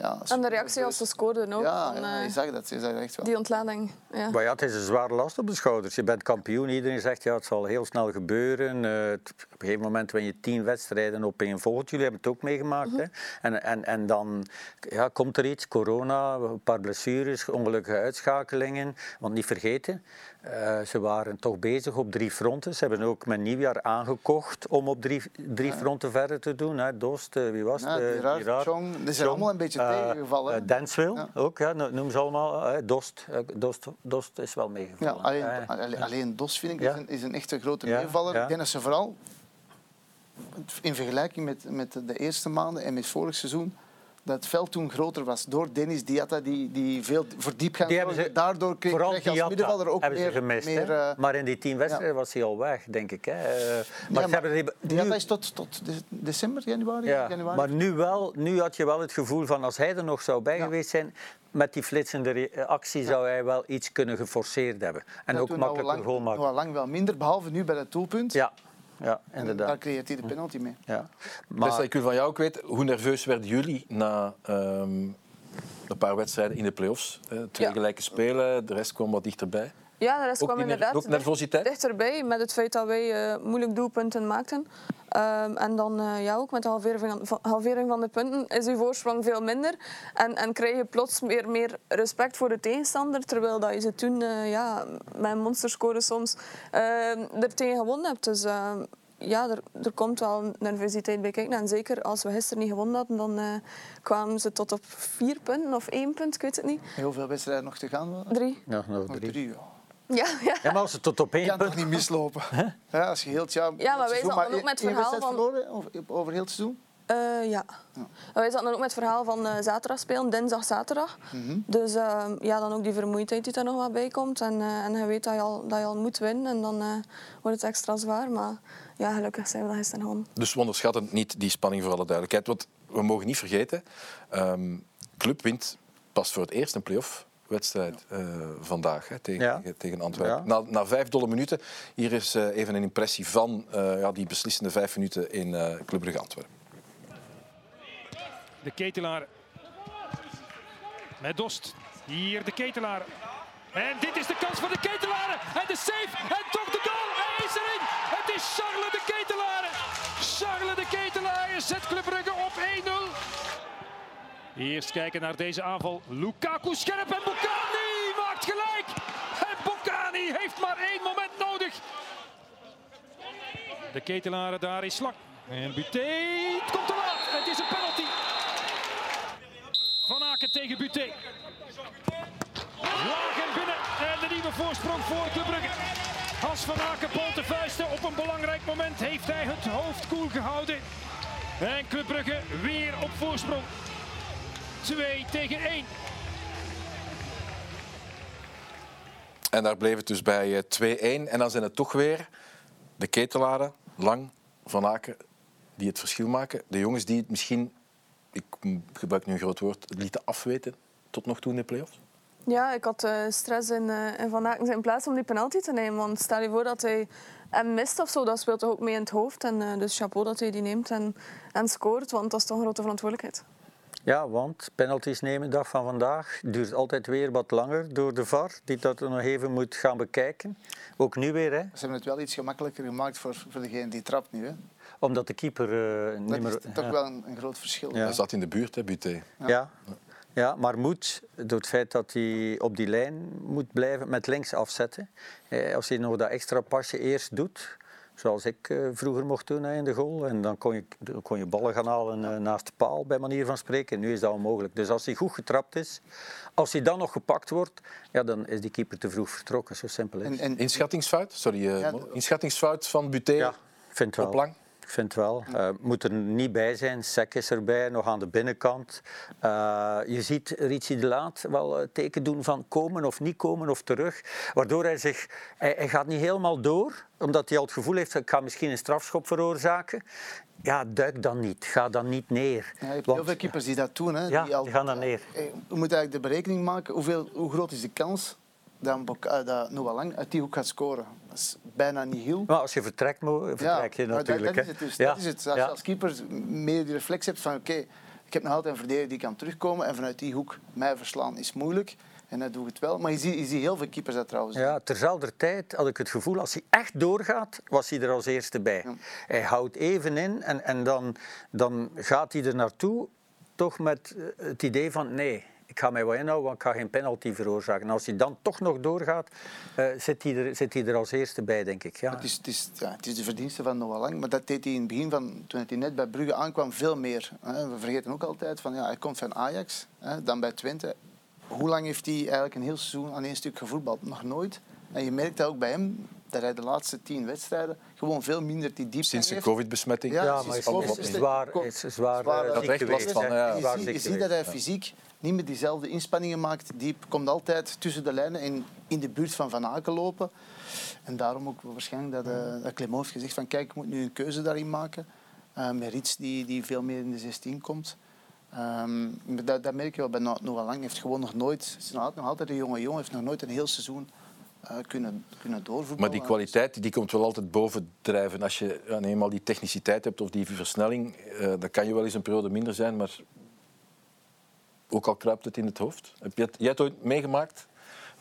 S4: Ja,
S3: En de reactie als ze scoorden ook.
S4: Ja,
S3: van,
S4: ja,
S3: eh,
S4: je zag dat. Je zag dat echt wel.
S3: die ontlading. Ja.
S5: Maar ja, het is een zware last op de schouders. Je bent kampioen, iedereen zegt ja, het zal heel snel gebeuren. Eh, op een gegeven moment win je tien wedstrijden op één volgt. Jullie hebben het ook meegemaakt. hè? En, en, en dan ja, komt er iets, corona, een paar blessures, ongelukkige uitschakelingen. Want niet vergeten, eh, ze waren toch bezig op drie fronten. Ze hebben ook met nieuwjaar aangekocht om op drie, drie fronten verder te doen. Hè. Dost, eh, wie was het?
S4: Ja, Gerard, Chong, die zijn allemaal een beetje
S5: eh,
S4: tegengevallen.
S5: Denswil
S4: Ja.
S5: ook, ja, no- noem ze allemaal. Dost, Dost, Dost is wel meegevallen.
S4: alleen, alleen, alleen Dos vind ik is, een, is een echte grote meevaller. Ik denk dat ze vooral in vergelijking met, met de eerste maanden en met vorig seizoen dat het veld toen groter was door Dennis Diatta, die, die veel zorgde.
S5: ze-
S4: Daardoor kreeg, je als middenvelder ook
S5: hebben
S4: meer...
S5: ze gemist.
S4: meer eh,
S5: maar in die tien wedstrijden was hij al weg, denk ik. Hè. Eh, maar
S4: ja,
S5: hebben die,
S4: Diatta
S5: nu,
S4: is tot, tot de- december, januari?
S5: ja,
S4: januari.
S5: maar nu, wel, nu had je wel het gevoel van als hij er nog zou bij geweest zijn, met die flitsende re- actie zou hij wel iets kunnen geforceerd hebben. En ook makkelijker
S4: lang,
S5: goal maken.
S4: al lang wel minder, behalve nu bij het doelpunt.
S5: Ja, ja
S4: En daar
S5: inderdaad.
S4: creëert hij de penalty mee.
S5: Ja.
S2: Maar... Ik wil van jou ook weten, hoe nerveus werden jullie na ehm, een paar wedstrijden in de play-offs? Eh, twee
S3: Ja.
S2: gelijke spelen, de rest kwam wat dichterbij.
S3: Ja, de rest
S2: Ook,
S3: kwam inderdaad
S2: ook nervositeit?
S3: dichterbij met het feit dat wij eh, moeilijk doelpunten maakten. Ehm, en dan eh, ja, ook met de halvering van, halvering van de punten is uw voorsprong veel minder. En, en krijg je plots meer, meer respect voor de tegenstander. Terwijl dat je ze toen eh, ja, met een monsterscore soms eh, er tegen gewonnen hebt. Dus eh, ja, er, er komt wel nervositeit bij kijken. En zeker als we gisteren niet gewonnen hadden, dan eh, kwamen ze tot op vier punten of één punt, ik weet het niet.
S4: Heel veel wedstrijden nog te gaan.
S3: Drie.
S5: ja, nog
S4: Nog
S5: drie.
S4: drie, ja.
S3: Ja, ja.
S5: Ja, maar als het tot op één
S4: kan
S5: punt...
S4: toch niet mislopen? Ja, als je heel het jaar...
S3: Ja, maar wij zaten ook met het verhaal van-
S4: verloren over, over heel het seizoen?
S3: Eh, ja. Wij zaten dan ook met het verhaal van eh, zaterdag spelen, dinsdag, zaterdag. Dus eh, ja, dan ook die vermoeidheid die er nog wat bij komt. En, eh, en je weet dat je, al, dat je al moet winnen en dan eh, wordt het extra zwaar. Maar ja, gelukkig zijn we dat gisteren gewonnen.
S2: Dus we onderschatten niet die spanning voor alle duidelijkheid. Want we mogen niet vergeten, ehm Club wint pas voor het eerst een play-off wedstrijd eh, vandaag hè, tegen,
S5: Ja.
S2: tegen, Antwerpen.
S5: Ja.
S2: Na, na vijf dolle minuten. Hier is eh, even een impressie van eh, ja, die beslissende vijf minuten in eh Club Brugge Antwerpen.
S8: De ketelaar. Met Dost. Hier de ketelaar. En dit is de kans voor de ketelaar. En de save. En toch de goal. Hij is erin. Het is Charles de ketelaar. Charles de ketelaar zet Club Brugge op 1-0. Eerst kijken naar deze aanval. Lukaku scherp en Bukani maakt gelijk. die heeft maar één moment nodig. De ketelaren daar is lang. En Buté komt te laat. Het is een penalty. Van Aken tegen Buté. Laag en binnen. En de nieuwe voorsprong voor Club Brugge. Hans van Aken de vuisten. Op een belangrijk moment heeft hij het hoofd koel gehouden. En Club Brugge weer op voorsprong. 2 tegen 1.
S2: En daar bleef het dus bij eh, 2-1. En dan zijn het toch weer de ketelaren, Lang, Van Aken, die het verschil maken. De jongens die het misschien, ik gebruik nu een groot woord, lieten afweten tot nog toe in de play-offs.
S3: Ja, ik had eh, stress in, eh, in Van Aken zijn plaats om die penalty te nemen. Want stel je voor dat hij hem mist of zo, dat speelt toch ook mee in het hoofd. En eh, dus chapeau dat hij die neemt en, en scoort, want dat is toch een grote verantwoordelijkheid.
S5: Ja, want penalties nemen, dag van vandaag, duurt altijd weer wat langer door de VAR, die dat nog even moet gaan bekijken. Ook nu weer, hè,
S4: Ze hebben het wel iets gemakkelijker gemaakt voor, voor degene die trapt nu. Hè.
S5: omdat de keeper eh, niet
S4: Dat
S5: meer...
S4: is toch
S5: ja.
S4: wel een, een groot verschil.
S5: Ja.
S2: Hij zat in de buurt, hè, Buté.
S5: Ja. ja, maar moet, door het feit dat hij op die lijn moet blijven, met links afzetten. Eh, Als hij nog dat extra pasje eerst doet, zoals ik eh, vroeger mocht doen in de goal, en dan kon je, kon je ballen gaan halen eh, naast de paal, bij manier van spreken. Nu is dat onmogelijk. Dus als hij goed getrapt is, als hij dan nog gepakt wordt, ja, dan is die keeper te vroeg vertrokken. Zo simpel is
S4: En,
S5: het.
S4: en,
S2: Inschattingsfout, sorry, eh,
S4: Ja,
S2: inschattingsfout van Buté
S5: Ja, ik vind wel.
S2: op Lang.
S5: Ik vind wel. Eh, moet er niet bij zijn. Sek is erbij, nog aan de binnenkant. Eh, je ziet Ritchie de Laat wel eh, teken doen van komen of niet komen of terug. Waardoor hij zich... Hij, hij gaat niet helemaal door, omdat hij al het gevoel heeft... ik ga misschien een strafschop veroorzaken. Ja, duik dan niet. Ga dan niet neer.
S4: ja, je hebt
S5: Want-
S4: heel veel keepers die dat doen. Hè,
S5: Ja,
S4: die, al,
S5: die gaan dan neer.
S4: We moeten eigenlijk de berekening maken hoeveel, hoe groot is de kans dat, Bok- eh, dat Noah Lang uit die hoek gaat scoren. Dat is bijna niet heel.
S5: Maar als je vertrekt, Mo, vertrek je
S4: dat-
S5: natuurlijk.
S4: Dat, is
S5: hè.
S4: het dus.
S5: Ja,
S4: Dat is het. Als je
S5: ja.
S4: als keeper meer die reflex hebt van oké, ik heb nog altijd een verdediger die kan terugkomen en vanuit die hoek mij verslaan is moeilijk. En dat doe ik het wel. Maar je ziet, je ziet heel veel keepers dat trouwens doen.
S5: Ja, terzelfde tijd had ik het gevoel, als hij echt doorgaat, was hij er als eerste bij.
S4: Ja.
S5: Hij houdt even in en, en dan, dan gaat hij er naartoe, toch met eh, het idee van nee, ik ga mij wel inhouden, want ik ga geen penalty veroorzaken. En als hij dan toch nog doorgaat, eh, zit, hij er, zit hij er als eerste bij, denk ik. Ja.
S4: Het is, het, is, ja, het is de verdienste van Noah Lang, maar dat deed hij in het begin, van, toen hij net bij Brugge aankwam, veel meer. hè. We vergeten ook altijd, van, ja, hij komt van Ajax, hè, dan bij Twente. Hoe lang heeft hij eigenlijk een heel seizoen aan één stuk gevoetbald? Nog nooit. En je merkt dat ook bij hem, dat hij de laatste tien wedstrijden gewoon veel minder die diepte
S2: Sinds de covid-besmetting.
S4: Ja,
S5: maar is,
S4: Klopt.
S5: is, is zwaar, is zwaar,
S4: Zwaar,
S5: eh,
S4: dat
S5: ziek
S2: echt last
S5: geweest,
S2: van, ja.
S4: Je, ziet,
S5: ziek
S4: je ziet dat hij fysiek niet meer diezelfde inspanningen maakt. Die komt altijd tussen de lijnen en in de buurt van Van Aken lopen. En daarom ook waarschijnlijk dat, uh, dat heeft gezegd van kijk, ik moet nu een keuze daarin maken. Uh, met Rits die, die veel meer in de 16 komt. Um, dat, merk je wel bij No- Noah Lang. Heeft gewoon nog nooit, is nog altijd- een jonge jongen, heeft nog nooit een heel seizoen uh, kunnen, kunnen doorvoetballen.
S2: Maar die kwaliteit die komt wel altijd bovendrijven. Als je eenmaal die techniciteit hebt of die versnelling, eh, dan kan je wel eens een periode minder zijn, maar ook al kruipt het in het hoofd. Heb je jij het ooit meegemaakt?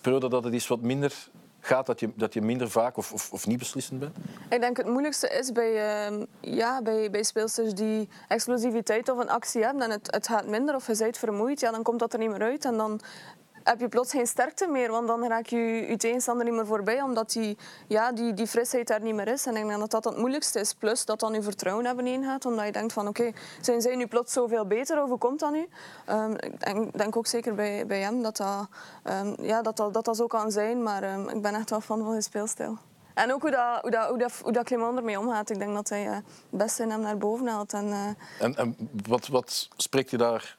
S2: Periode dat het iets wat minder gaat, dat je, dat je minder vaak of, of, of niet beslissend bent?
S3: Ik denk het moeilijkste is bij, ehm, ja, bij, bij speelsters die explosiviteit of een actie hebben en het, het gaat minder of je bent vermoeid, ja, dan komt dat er niet meer uit en dan heb je plots geen sterkte meer, want dan raak je je tegenstander niet meer voorbij, omdat die, ja, die, die frisheid daar niet meer is. En ik denk dat dat het moeilijkste is. Plus dat dan je vertrouwen hebben ingaat, omdat je denkt van oké, zijn zij nu plots zoveel beter of hoe komt dat nu? Ehm, ik denk, denk ook zeker bij, bij hem dat dat, ehm, ja, dat, dat, dat dat zo kan zijn, maar ehm, ik ben echt wel fan van zijn speelstijl. En ook hoe, dat, hoe, dat, hoe, dat, hoe dat omgaat. Ik denk dat hij eh, het beste in hem naar boven haalt. En, eh,
S2: En, en wat, wat spreekt je daar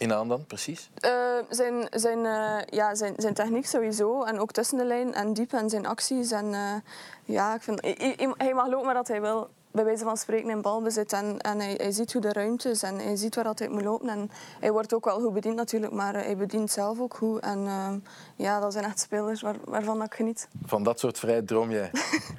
S2: in aan dan, precies?
S3: Uh, zijn, zijn, uh, ja, zijn, zijn techniek sowieso. En ook tussen de lijn en diep en zijn acties. En, uh, ja, ik vind, hij, hij mag lopen maar dat hij wil. Bij wijze van spreken in balbezit. En, en hij, hij ziet hoe de ruimte is en hij ziet waar dat hij moet lopen. En hij wordt ook wel goed bediend natuurlijk, maar hij bedient zelf ook goed. En ja, dat zijn echt spelers waar, waarvan ik geniet.
S2: Van dat soort vrijheid droom jij?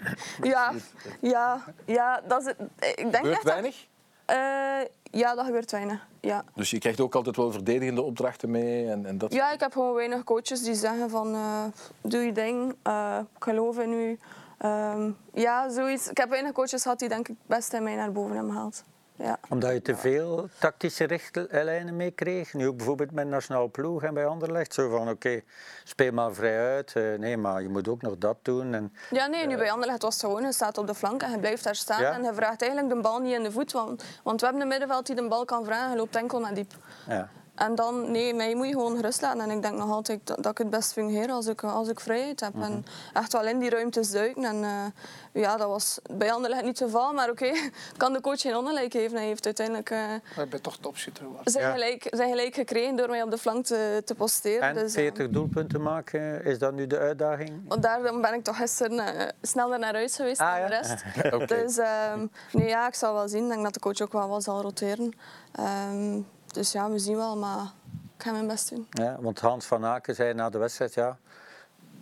S3: ja, ja, ja, dat is, ik denk
S2: Gebeurt
S3: echt
S2: weinig?
S3: Dat, ja, dat gebeurt weinig. Ja.
S2: Dus je krijgt ook altijd wel verdedigende opdrachten mee? En, en dat
S3: ja, ik heb gewoon weinig coaches die zeggen van uh, doe je ding, uh, ik geloof in u. Um, ja, zoiets. Ik heb weinig coaches gehad die denk ik het beste in mij naar boven hebben gehaald. Ja.
S5: Omdat je te veel tactische richtlijnen meekreeg. Nu ook bijvoorbeeld met nationale ploeg en bij Anderlecht. Zo van, oké, speel maar vrij uit. Eh, nee, maar je moet ook nog dat doen. En,
S3: Ja, nee, nu bij Anderlecht was het gewoon, je staat op de flank en je blijft daar staan
S5: Ja.
S3: en je vraagt eigenlijk de bal niet in de voet, want, want we hebben een middenveld die de bal kan vragen, je loopt enkel naar diep.
S5: ja.
S3: En dan, nee, mij moet je gewoon gerust laten. En ik denk nog altijd dat, dat ik het best fungeer als ik, als ik vrijheid heb.
S5: Mhm.
S3: En echt wel in die ruimtes duiken. En eh, ja, dat was bij Anderlecht niet het geval. Maar oké, kan de coach geen ongelijk geven. Hij heeft uiteindelijk eh,
S4: Maar ik ben toch topschutter geworden.
S3: zijn,
S5: Ja.
S3: gelijk, zijn gelijk gekregen door mij op de flank te, te posteren.
S5: En
S3: dus, eh,
S5: 40 doelpunten maken, is dat nu de uitdaging?
S3: want daarom ben ik toch gisteren eh, sneller naar huis geweest
S5: Ah,
S3: dan de
S5: ja?
S3: rest. Dus ehm, nee, ja, ik zal wel zien. Ik denk dat de coach ook wel wat zal roteren. Ehm, dus ja, we zien wel. Maar ik ga mijn best doen.
S5: Ja, want Hans van Aken zei na de wedstrijd, ja,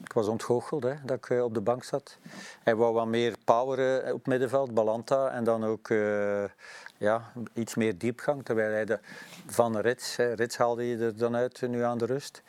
S5: ik was ontgoocheld hè, dat ik eh, op de bank zat. Hij wou wat meer power eh, op middenveld, Balanta, en dan ook eh, ja, iets meer diepgang. Terwijl hij de, van Rits, hè, Rits haalde je er dan uit nu aan de rust.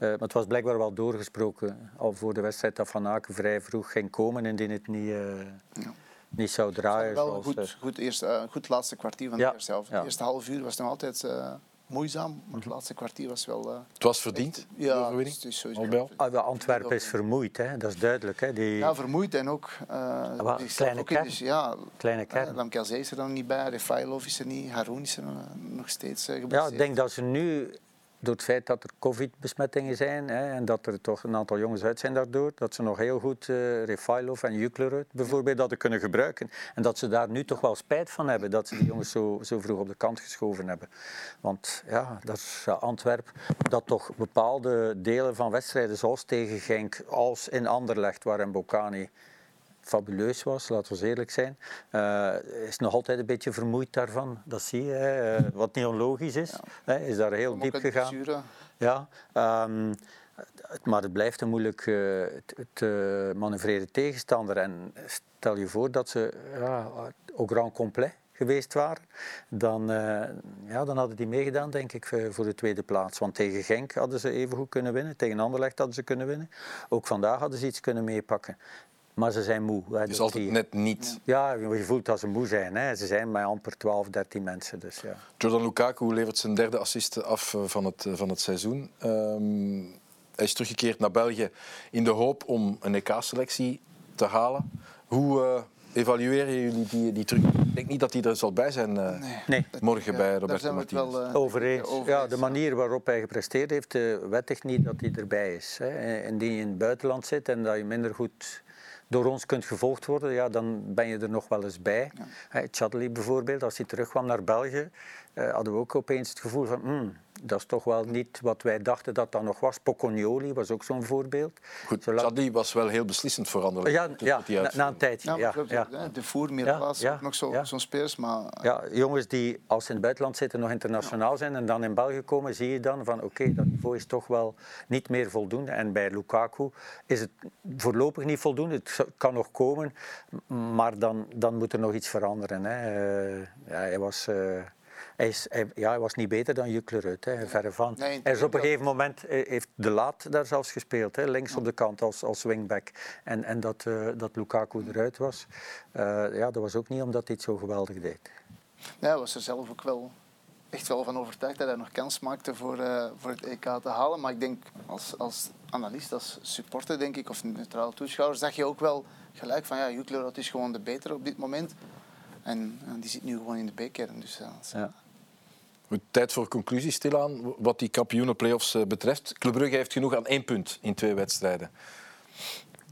S5: Eh, maar het was blijkbaar wel doorgesproken al voor de wedstrijd dat Van Aken vrij vroeg ging komen indien het niet, eh, niet zou draaien.
S4: wel
S5: zoals,
S4: goed,
S5: eh,
S4: goed, eerst, eh, goed laatste kwartier van
S5: Ja,
S4: de eerste helft.
S5: ja.
S4: Het eerste half uur was nog altijd eh, moeizaam, maar het laatste kwartier was wel... eh,
S2: Het was verdiend, de
S4: ja, sowieso
S5: ah, wel, Antwerpen is vermoeid, hè, dat is duidelijk. Hè, die,
S4: Ja, vermoeid en ook... eh
S5: wel,
S4: die
S5: kleine kern.
S4: dus, ja,
S5: Kleine
S4: uh,
S5: kern.
S4: Lamkelzee is er dan niet bij, Refailov is er niet, Haroun is er eh, nog steeds uh,
S5: Ja, ik denk dat ze nu, door het feit dat er covid-besmettingen zijn hè, en dat er toch een aantal jongens uit zijn daardoor, dat ze nog heel goed eh Refailov en Juklerud bijvoorbeeld hadden kunnen gebruiken. En dat ze daar nu toch wel spijt van hebben dat ze die jongens zo, zo vroeg op de kant geschoven hebben. Want ja, dat is Antwerpen, dat toch bepaalde delen van wedstrijden zoals tegen Genk, als in Anderlecht, waar Bocani fabuleus was, laten we eerlijk zijn. Eh, is nog altijd een beetje vermoeid daarvan. Dat zie je, hè. Eh, wat niet onlogisch is. Hè, is daar heel diep gegaan. Ja, ehm, maar het blijft een moeilijk eh, te manoeuvreren tegenstander. En stel je voor dat ze ja, au grand complet geweest waren, dan, ja, dan hadden die meegedaan, denk ik, voor voor de tweede plaats. Want tegen Genk hadden ze even goed kunnen winnen, tegen Anderlecht hadden ze kunnen winnen. Ook vandaag hadden ze iets kunnen meepakken. Maar ze zijn moe.
S2: Het
S5: dat
S2: is altijd net niet.
S5: Ja, je voelt dat ze moe zijn. Hè. Ze zijn met amper 12, 13 mensen. Dus ja.
S2: Jordan Lukaku levert zijn derde assist af eh, van het, eh, van het seizoen. Ehm, hij is teruggekeerd naar België in de hoop om een EK-selectie te halen. Hoe eh, evalueren jullie die, die terug? Ik denk niet dat hij er zal bij zijn eh,
S5: Nee.
S2: morgen bij
S4: daar
S2: Roberto
S4: het
S2: Martinez.
S4: wel eh,
S5: Over eens.
S4: over
S5: Ja,
S4: eens,
S5: de manier waarop hij gepresteerd heeft, eh, wettigt niet dat hij erbij is. Hè. Indien je in het buitenland zit en dat je minder goed door ons kunt gevolgd worden, ja, dan ben je er nog wel eens bij. Chadli bijvoorbeeld, als hij terugkwam naar België, eh, hadden we ook opeens het gevoel van, hmm, dat is toch wel niet wat wij dachten dat dat nog was. Pocconioli was ook zo'n voorbeeld.
S2: Goed,
S5: Zolang-
S2: Chadli was wel heel beslissend voor Anderlecht.
S5: ja, ja
S2: die
S5: na, een tijdje.
S4: Ja,
S5: Ja, ja.
S4: De voer, meer plaats, nog zo'n
S5: ja.
S4: zo'n spelers, maar eh,
S5: Ja, jongens die als ze in het buitenland zitten nog internationaal zijn en dan in België komen, zie je dan van oké, dat niveau is toch wel niet meer voldoende. En bij Lukaku is het voorlopig niet voldoende. Het kan nog komen, maar dan, dan moet er nog iets veranderen. Hè. Eh, ja, hij was... eh, hij, is, hij, ja, hij was niet beter dan Juklerud, hè, verre van.
S4: Nee,
S5: hij is op een gegeven moment eh, heeft De Laat daar zelfs gespeeld, hè, links op de kant als, als wingback. En, en dat, eh, dat Lukaku eruit was, eh, ja, dat was ook niet omdat hij het zo geweldig deed.
S4: ja, hij was er zelf ook wel echt wel van overtuigd dat hij nog kans maakte voor, eh, voor het EK te halen. Maar ik denk als, als analist, als supporter denk ik, of neutraal toeschouwer, zag je ook wel gelijk van ja, Juklerud is gewoon de betere op dit moment. En, en die zit nu gewoon in de B-kern. Dus, ja, dat is-
S5: Ja.
S2: Goed, tijd voor conclusies stilaan. Wat die kampioenenplayoffs eh, betreft. Club Brugge heeft genoeg aan één punt in twee wedstrijden.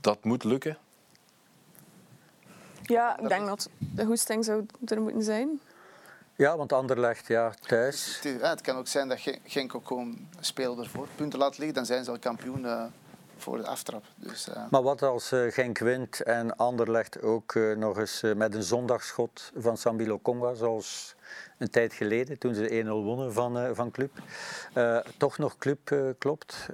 S2: Dat moet lukken.
S3: Ja, ik denk dat de goesting zou er moeten zijn.
S5: Ja, want Anderlecht, ja, thuis.
S4: Het, ja, het kan ook zijn dat Gen- Genk ook gewoon spelen ervoor punten laat liggen. Dan zijn ze al kampioen eh, voor de aftrap. Dus, eh,
S5: Maar wat als eh, Genk wint en Anderlecht ook nog eens met een zondagschot van Sambilo Conga, zoals een tijd geleden toen ze 1-0 wonnen van, eh, van Club, eh, toch nog Club eh, klopt,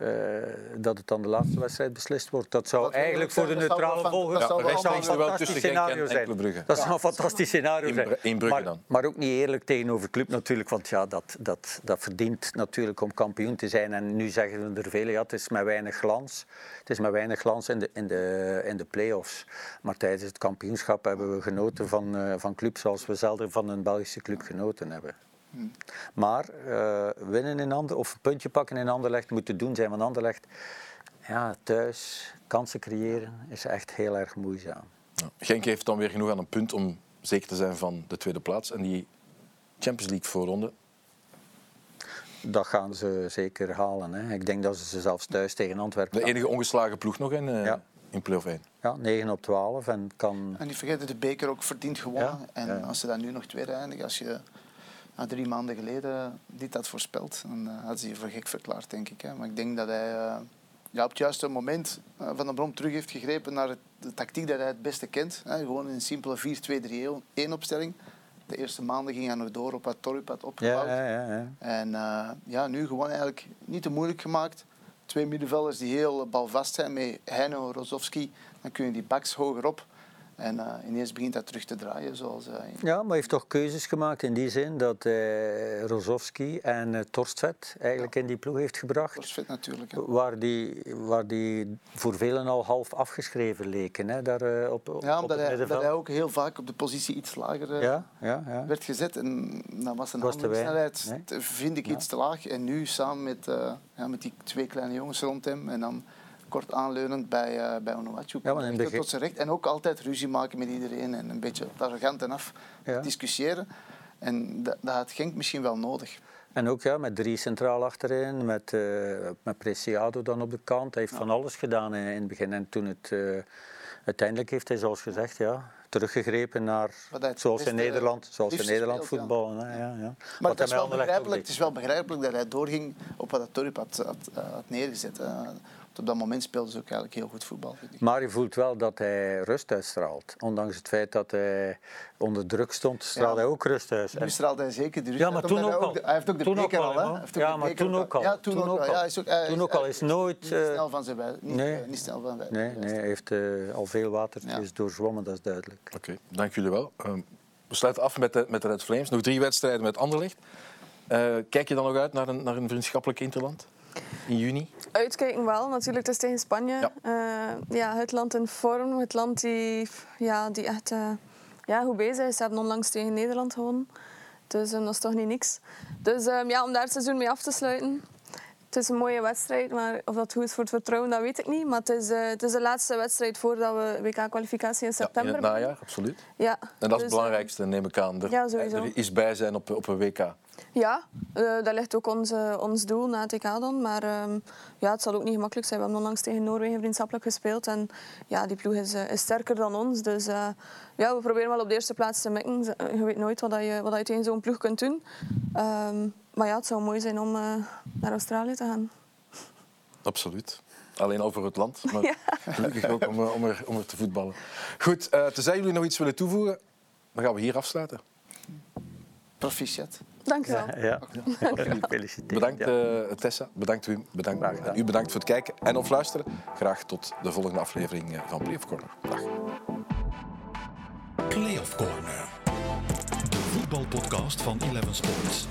S5: dat het dan de laatste wedstrijd beslist wordt. Dat zou
S4: Dat
S5: eigenlijk voor de neutrale volgers
S4: dat zou wel
S5: dat zou een fantastisch scenario
S2: en
S5: zijn.
S2: Club.
S5: Dat zou een fantastisch scenario zijn.
S2: In Brugge
S5: maar,
S2: dan.
S5: maar ook niet eerlijk tegenover Club natuurlijk, want ja, dat, dat, dat verdient natuurlijk om kampioen te zijn. En nu zeggen er velen, ja, het is met weinig glans. Het is met weinig glans in de, in de, in de play-offs. Maar tijdens het kampioenschap hebben we genoten van, van clubs zoals we zelden van een Belgische club genoten hebben. Maar eh, winnen in Ander, of een puntje pakken in Anderlecht moet te doen zijn. Want Anderlecht, ja, thuis kansen creëren is echt heel erg moeizaam.
S2: Ja. Genk heeft dan weer genoeg aan een punt om zeker te zijn van de tweede plaats. En die Champions League voorronde,
S5: Dat gaan ze zeker halen. Hè. Ik denk dat ze ze zelfs thuis tegen Antwerpen...
S2: de enige ongeslagen ploeg nog in, eh,
S5: Ja.
S2: in play-off 1.
S5: Ja, 9 op 12 en kan...
S4: En niet vergeten, de beker ook verdiend gewonnen.
S5: Ja,
S4: En
S5: ja.
S4: als ze dan nu nog tweede eindigen, als je na drie maanden geleden dit had voorspeld, dan uh, had ze je voor gek verklaard, denk ik. Hè. Maar ik denk dat hij eh, ja, op het juiste moment eh, Van den Brom terug heeft gegrepen naar het- de tactiek dat hij het beste kent. Hè. Gewoon een simpele 4-2-3-1 opstelling. De eerste maanden ging hij nog door op wat Torp had opgebouwd.
S5: Ja, ja, ja, ja.
S4: En ja, nu gewoon eigenlijk niet te moeilijk gemaakt. Twee middenvelders die heel balvast zijn met Heino Rozovski. Dan kun je die baks hoger op. En eh, ineens begint dat terug te draaien. Zoals, in-
S5: Ja, maar hij heeft toch keuzes gemaakt in die zin dat hij Rozovski en Torstvet eigenlijk in die ploeg heeft gebracht.
S4: Korsvet natuurlijk. Hè.
S5: Waar die, waar die voor velen al half afgeschreven leken. Hè, daar, op, op,
S4: Ja,
S5: op
S4: omdat
S5: het
S4: hij, hij ook heel vaak op de positie iets lager
S5: Ja, ja, ja.
S4: werd gezet. En dan was zijn
S5: weinig,
S4: handelingssnelheid,
S5: nee.
S4: vind ik, iets te laag. En nu samen met, ja, met die twee kleine jongens rond hem. En dan kort aanleunend bij, eh bij Onuachu.
S5: Ja, maar in het begin-
S4: tot zijn recht. En ook altijd ruzie maken met iedereen. En een beetje arrogant en af
S5: Ja.
S4: discussiëren. En dat, dat had Genk misschien wel nodig.
S5: En ook ja, met drie centraal achterin, met, eh, met Preciado dan op de kant. Hij heeft van alles gedaan in, in het begin. En toen het, eh, uiteindelijk heeft hij, zoals gezegd, ja, teruggegrepen naar
S4: het
S5: zoals in Nederland, zoals in Nederland
S4: speelt, ja.
S5: voetballen. Ja, ja.
S4: Maar het is, wel begrijpelijk, het is wel begrijpelijk dat hij doorging op wat Torp had, had, had neergezet. Op dat moment speelde ze ook eigenlijk heel goed voetbal. Vind ik.
S5: Maar je voelt wel dat hij rust uitstraalt. Ondanks het feit dat hij onder druk stond, straalde
S4: Ja.
S5: hij ook rust uit.
S4: Nu straalde hij zeker de rust
S5: Ja, maar
S4: uit,
S5: toen ook al.
S4: de- Hij heeft ook de
S5: Toen ook
S4: beker
S5: al,
S4: hè.
S5: Ja, maar toen ook al.
S4: Ja, toen,
S5: Toen
S4: ook al. Ja, hij is ook, hij,
S5: Toen ook al. Is nooit,
S4: Niet
S5: eh,
S4: snel van zijn wij. Niet,
S5: nee.
S4: eh, niet snel van wij.
S5: Nee, nee, hij heeft eh, al veel watertjes
S4: Ja.
S5: doorzwommen, dat is duidelijk.
S2: Oké, dank jullie wel. Ehm, we sluiten af met de, met de Red Flames. Nog drie wedstrijden met Anderlecht. Eh, kijk je dan nog uit naar een, naar een vriendschappelijk interland in juni?
S3: Uitkijken wel, natuurlijk. Het is tegen Spanje.
S2: Ja.
S3: Ja. ja, het land in vorm. Het land die, ja, die echt eh, ja, goed bezig is. Ze hebben onlangs tegen Nederland gewonnen. Dus eh, dat is toch niet niks. Dus ehm, ja, om daar het seizoen mee af te sluiten. Het is een mooie wedstrijd, maar of dat goed is voor het vertrouwen, dat weet ik niet. Maar het is, eh, het is de laatste wedstrijd voordat we WK-kwalificatie in
S2: Ja, in
S3: september
S2: het najaar, absoluut.
S3: Ja,
S2: En dat is
S3: dus,
S2: het belangrijkste, neem ik aan. Er,
S3: ja, sowieso.
S2: er is bij zijn op, op een WK.
S3: Ja, eh, dat ligt ook ons, ons doel na het EK dan. Maar ehm, ja, het zal ook niet gemakkelijk zijn. We hebben onlangs tegen Noorwegen vriendschappelijk gespeeld. En ja, die ploeg is, eh, is sterker dan ons. Dus eh, ja, we proberen wel op de eerste plaats te mikken. Je weet nooit wat, dat je, wat dat je tegen zo'n ploeg kunt doen. Ehm, maar ja, het zou mooi zijn om eh, naar Australië te gaan.
S2: Absoluut. Alleen over het land, maar gelukkig ook om, om, er, om er te voetballen. Goed, eh tenzij jullie nog iets willen toevoegen, dan gaan we hier afsluiten.
S4: Proficiat.
S3: Dank je wel.
S5: Ja, gefeliciteerd.
S2: Bedankt
S5: Ja.
S2: eh, Tessa, bedankt Wim, bedankt, u bedankt voor het kijken en of luisteren. Graag tot de volgende aflevering eh, van Playoff Corner. Dag.
S1: Playoff Corner. De voetbalpodcast van Eleven Sports.